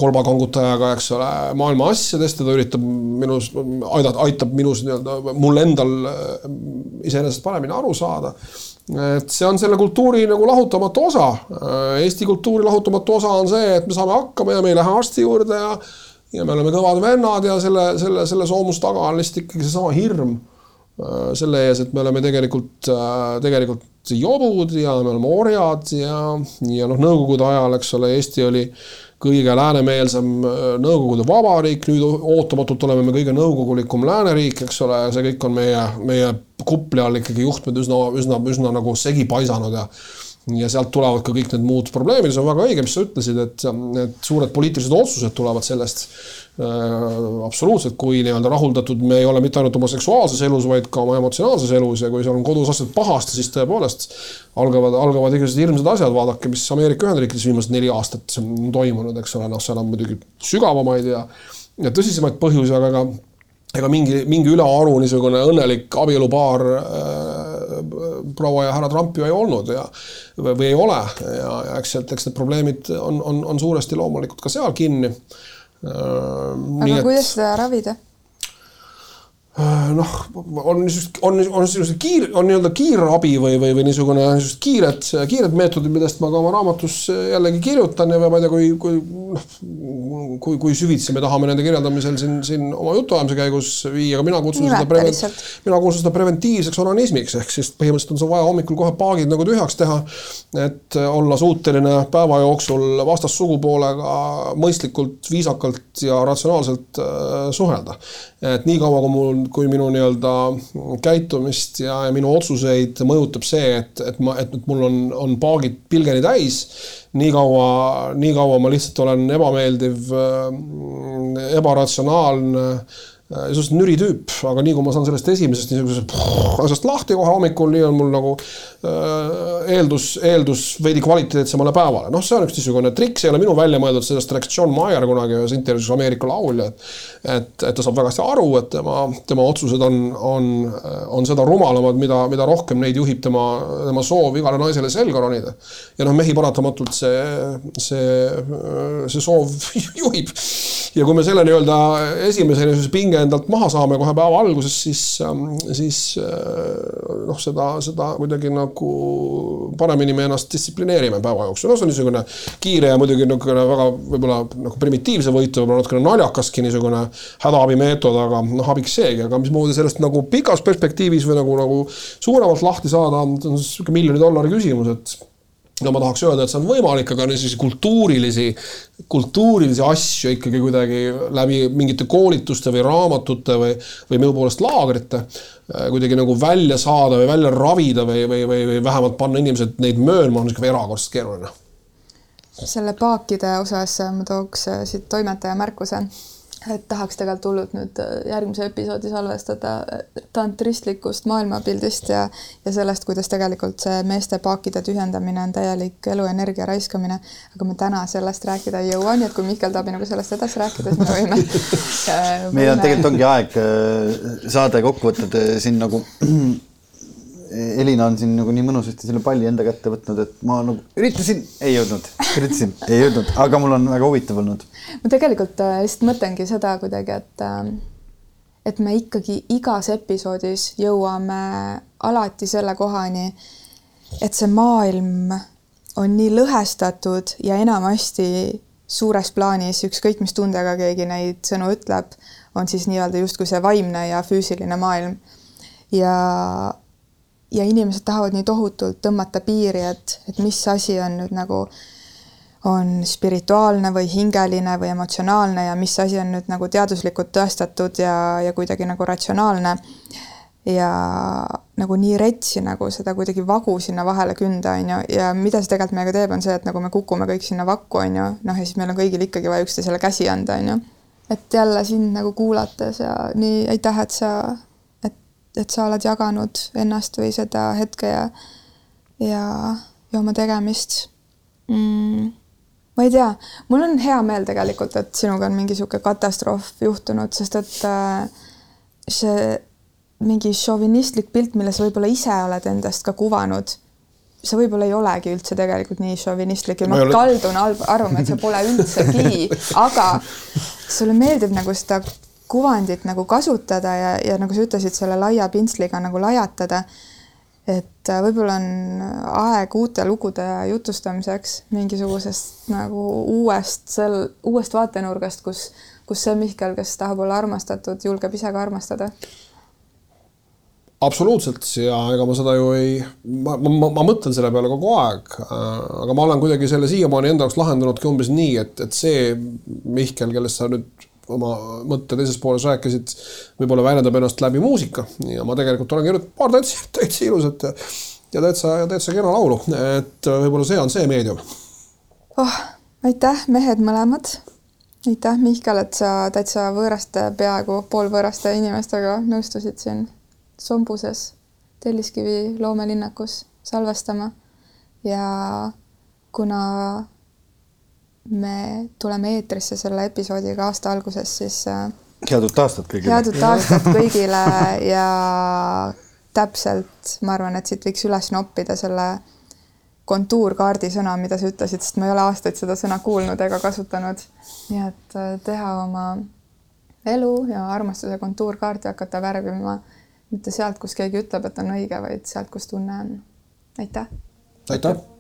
kolbakangutajaga, eks ole, maailma asjadest ja ta üritab minus, aidata, aitab minus nii-öelda, mul endal äh, iseenesest paremini aru saada et see on selle kultuuri nagu lahutamatu osa. Äh, Eesti kultuuri lahutamatu osa on see, et me saame hakkama ja me ei lähe arsti juurde ja ja me oleme kõvad vennad ja selle, selle, selle soomuse taga on lihtsalt ikkagi seesama hirm äh, selle ees, et me oleme tegelikult, äh, tegelikult jobud ja me oleme orjad ja, ja noh, nõukogude ajal, eks ole, Eesti oli kõige läänemeelsem äh, Nõukogude Vabariik, nüüd ootamatult oleme me kõige nõukogulikum lääneriik, eks ole, see kõik on meie, meie kupli all ikkagi juhtmed üsna, üsna, üsna nagu segi paisanud ja ja sealt tulevad ka kõik need muud probleemid, see on väga õige, mis sa ütlesid, et need suured poliitilised otsused tulevad sellest äh, absoluutselt, kui nii-öelda rahuldatud me ei ole mitte ainult oma seksuaalses elus, vaid ka oma emotsionaalses elus ja kui seal on kodus asjad pahasti, siis tõepoolest algavad, algavad igasugused hirmsad asjad, vaadake, mis Ameerika Ühendriikides viimased neli aastat on toimunud, eks ole, noh, seal on muidugi sügavamaid ja, ja tõsisemaid põhjusi, aga ega ega mingi, mingi ülearu niisugune õnnelik abielupaar äh, proua ja härra Trump ju ei olnud ja või, ei ole ja, ja eks sealt, eks need probleemid on, on, on suuresti loomulikult ka seal kinni äh,. aga et, kuidas seda ravida? Äh, noh, on niisugused, on, on niisugused kiir, on nii-öelda kiirabi või, või, või niisugune niisugused kiired, kiired meetodid, millest ma ka oma raamatus jällegi kirjutan ja ma ei tea, kui, kui noh, kui, kui süvitsi me tahame nende kirjeldamisel siin, siin oma jutuajamise käigus viia, aga mina kutsun Nimeta seda prevent-, mina kutsun seda preventiivseks onanismiks, ehk siis põhimõtteliselt on sul vaja hommikul kohe paagid nagu tühjaks teha, et olla suuteline päeva jooksul vastassugupoolega mõistlikult, viisakalt ja ratsionaalselt äh, suhelda. Et niikaua, kui mul kui minu nii-öelda käitumist ja, ja minu otsuseid mõjutab see, et, et ma, et mul on, on paagid pilgeni täis, nii kaua, nii kaua ma lihtsalt olen ebameeldiv, ebaratsionaalne Äh, suhteliselt nüri tüüp, aga nii kui ma saan sellest esimesest niisugusest asjast lahti kohe hommikul, nii on mul nagu äh, eeldus, eeldus veidi kvaliteetsemale päevale. noh, see on üks niisugune trikk, see ei ole minu välja mõeldud, sellest rääkis John Mayer kunagi ühes intervjuus Ameerika laulja, et et, et ta saab väga hästi aru, et tema, tema otsused on, on, on seda rumalamad, mida, mida rohkem neid juhib tema, tema soov igale naisele selga ronida. ja noh, mehi paratamatult see, see, see soov juhib. ja kui me selle nii-öelda esimese niisuguse pinge endalt maha saame kohe päeva alguses, siis, ähm, siis äh, noh, seda, seda kuidagi nagu paremini me ennast distsiplineerime päeva jooksul. noh, see on niisugune kiire ja muidugi niisugune väga võib-olla nagu primitiivse võitu, võib-olla natukene naljakaski niisugune hädaabimeetod, aga noh, abiks seegi, aga mismoodi sellest nagu pikas perspektiivis või nagu, nagu suuremalt lahti saada, on niisugune miljoni dollari küsimus, et no ma tahaks öelda, et see on võimalik, aga niisuguseid kultuurilisi, kultuurilisi asju ikkagi kuidagi läbi mingite koolituste või raamatute või, või minu poolest laagrite äh, kuidagi nagu välja saada või välja ravida või, või, või, või vähemalt panna inimesed neid möönma, on niisugune erakordselt keeruline. selle paakide osas ma tooks äh, siit toimetaja märkuse et tahaks tegelikult hullult nüüd äh, järgmise episoodi salvestada äh, tantristlikust maailmapildist ja, ja sellest, kuidas tegelikult see meeste paakide tühjendamine on täielik eluenergia raiskamine. aga me täna sellest rääkida ei jõua, nii et kui Mihkel tahab minuga sellest edasi rääkida, siis me võime äh, meil on tegelikult ongi aeg saade kokkuvõtted siin nagu Elina on siin nagu nii mõnusasti selle palli enda kätte võtnud, et ma nagu üritasin, ei jõudnud, üritasin, ei jõudnud, aga mul on väga huvitav olnud. Ma tegelikult äh, lihtsalt mõtlengi seda kuidagi, et äh, et me ikkagi igas episoodis jõuame alati selle kohani, et see maailm on nii lõhestatud ja enamasti suures plaanis, ükskõik mis tundega keegi neid sõnu ütleb, on siis nii-öelda justkui see vaimne ja füüsiline maailm. ja, ja inimesed tahavad nii tohutult tõmmata piiri, et, et mis asi on nüüd nagu, on spirituaalne või hingeline või emotsionaalne ja mis asi on nüüd nagu teaduslikult tõestatud ja, ja kuidagi nagu ratsionaalne. Ja nagu nii retsi nagu seda kuidagi vagu sinna vahele künda, on ju, ja mida see tegelikult meiega teeb, on see, et nagu me kukume kõik sinna vakku, on ju, noh ja siis meil on kõigil ikkagi vaja üksteisele käsi anda, on ju. et jälle sind nagu kuulates ja nii aitäh, et sa, et, et sa oled jaganud ennast või seda hetke ja ja, ja oma tegemist. Mm ma ei tea, mul on hea meel tegelikult, et sinuga on mingi niisugune katastroof juhtunud, sest et äh, see mingi šovinistlik pilt, mille sa võib-olla ise oled endast ka kuvanud, see võib-olla ei olegi üldse tegelikult nii šovinistlik ja ma, ma ole... kaldun arvama, et see pole üldsegi, aga sulle meeldib nagu seda kuvandit nagu kasutada ja, ja nagu sa ütlesid, selle laia pintsliga nagu lajatada. Et äh, võib-olla on aeg uute lugude jutustamiseks mingisugusest nagu uuest, sel, uuest vaatenurgast, kus, kus see Mihkel, kes tahab olla armastatud, julgeb ise ka armastada absoluutselt ja ega ma seda ju ei, ma, ma, ma mõtlen selle peale kogu aeg. aga ma olen kuidagi selle siiamaani enda jaoks lahendunudki umbes nii, et, et see Mihkel, kellest sa nüüd oma mõtte teises pooles rääkisid, võib-olla väljendab ennast läbi muusika ja ma tegelikult olen kirjutanud paar täitsa, täitsa ilusat ja, ja täitsa, täitsa kena laulu, et võib-olla see on see meedium. oh, aitäh, mehed mõlemad. aitäh, Mihkel, et sa täitsa võõraste, peaaegu poolvõõraste inimestega nõustusid siin Sombuses Telliskivi loomelinnakus salvestama ja kuna me tuleme eetrisse selle episoodiga aasta alguses, siis äh, head uut aastat kõigile! head uut aastat kõigile ja täpselt, ma arvan, et siit võiks üles noppida selle kontuurkaardi sõna, mida sa ütlesid, sest ma ei ole aastaid seda sõna kuulnud ega kasutanud. nii et äh, teha oma elu ja armastuse kontuurkaarti, hakata värvima mitte sealt, kus keegi ütleb, et on õige, vaid sealt, kus tunne on. aitäh! aitäh!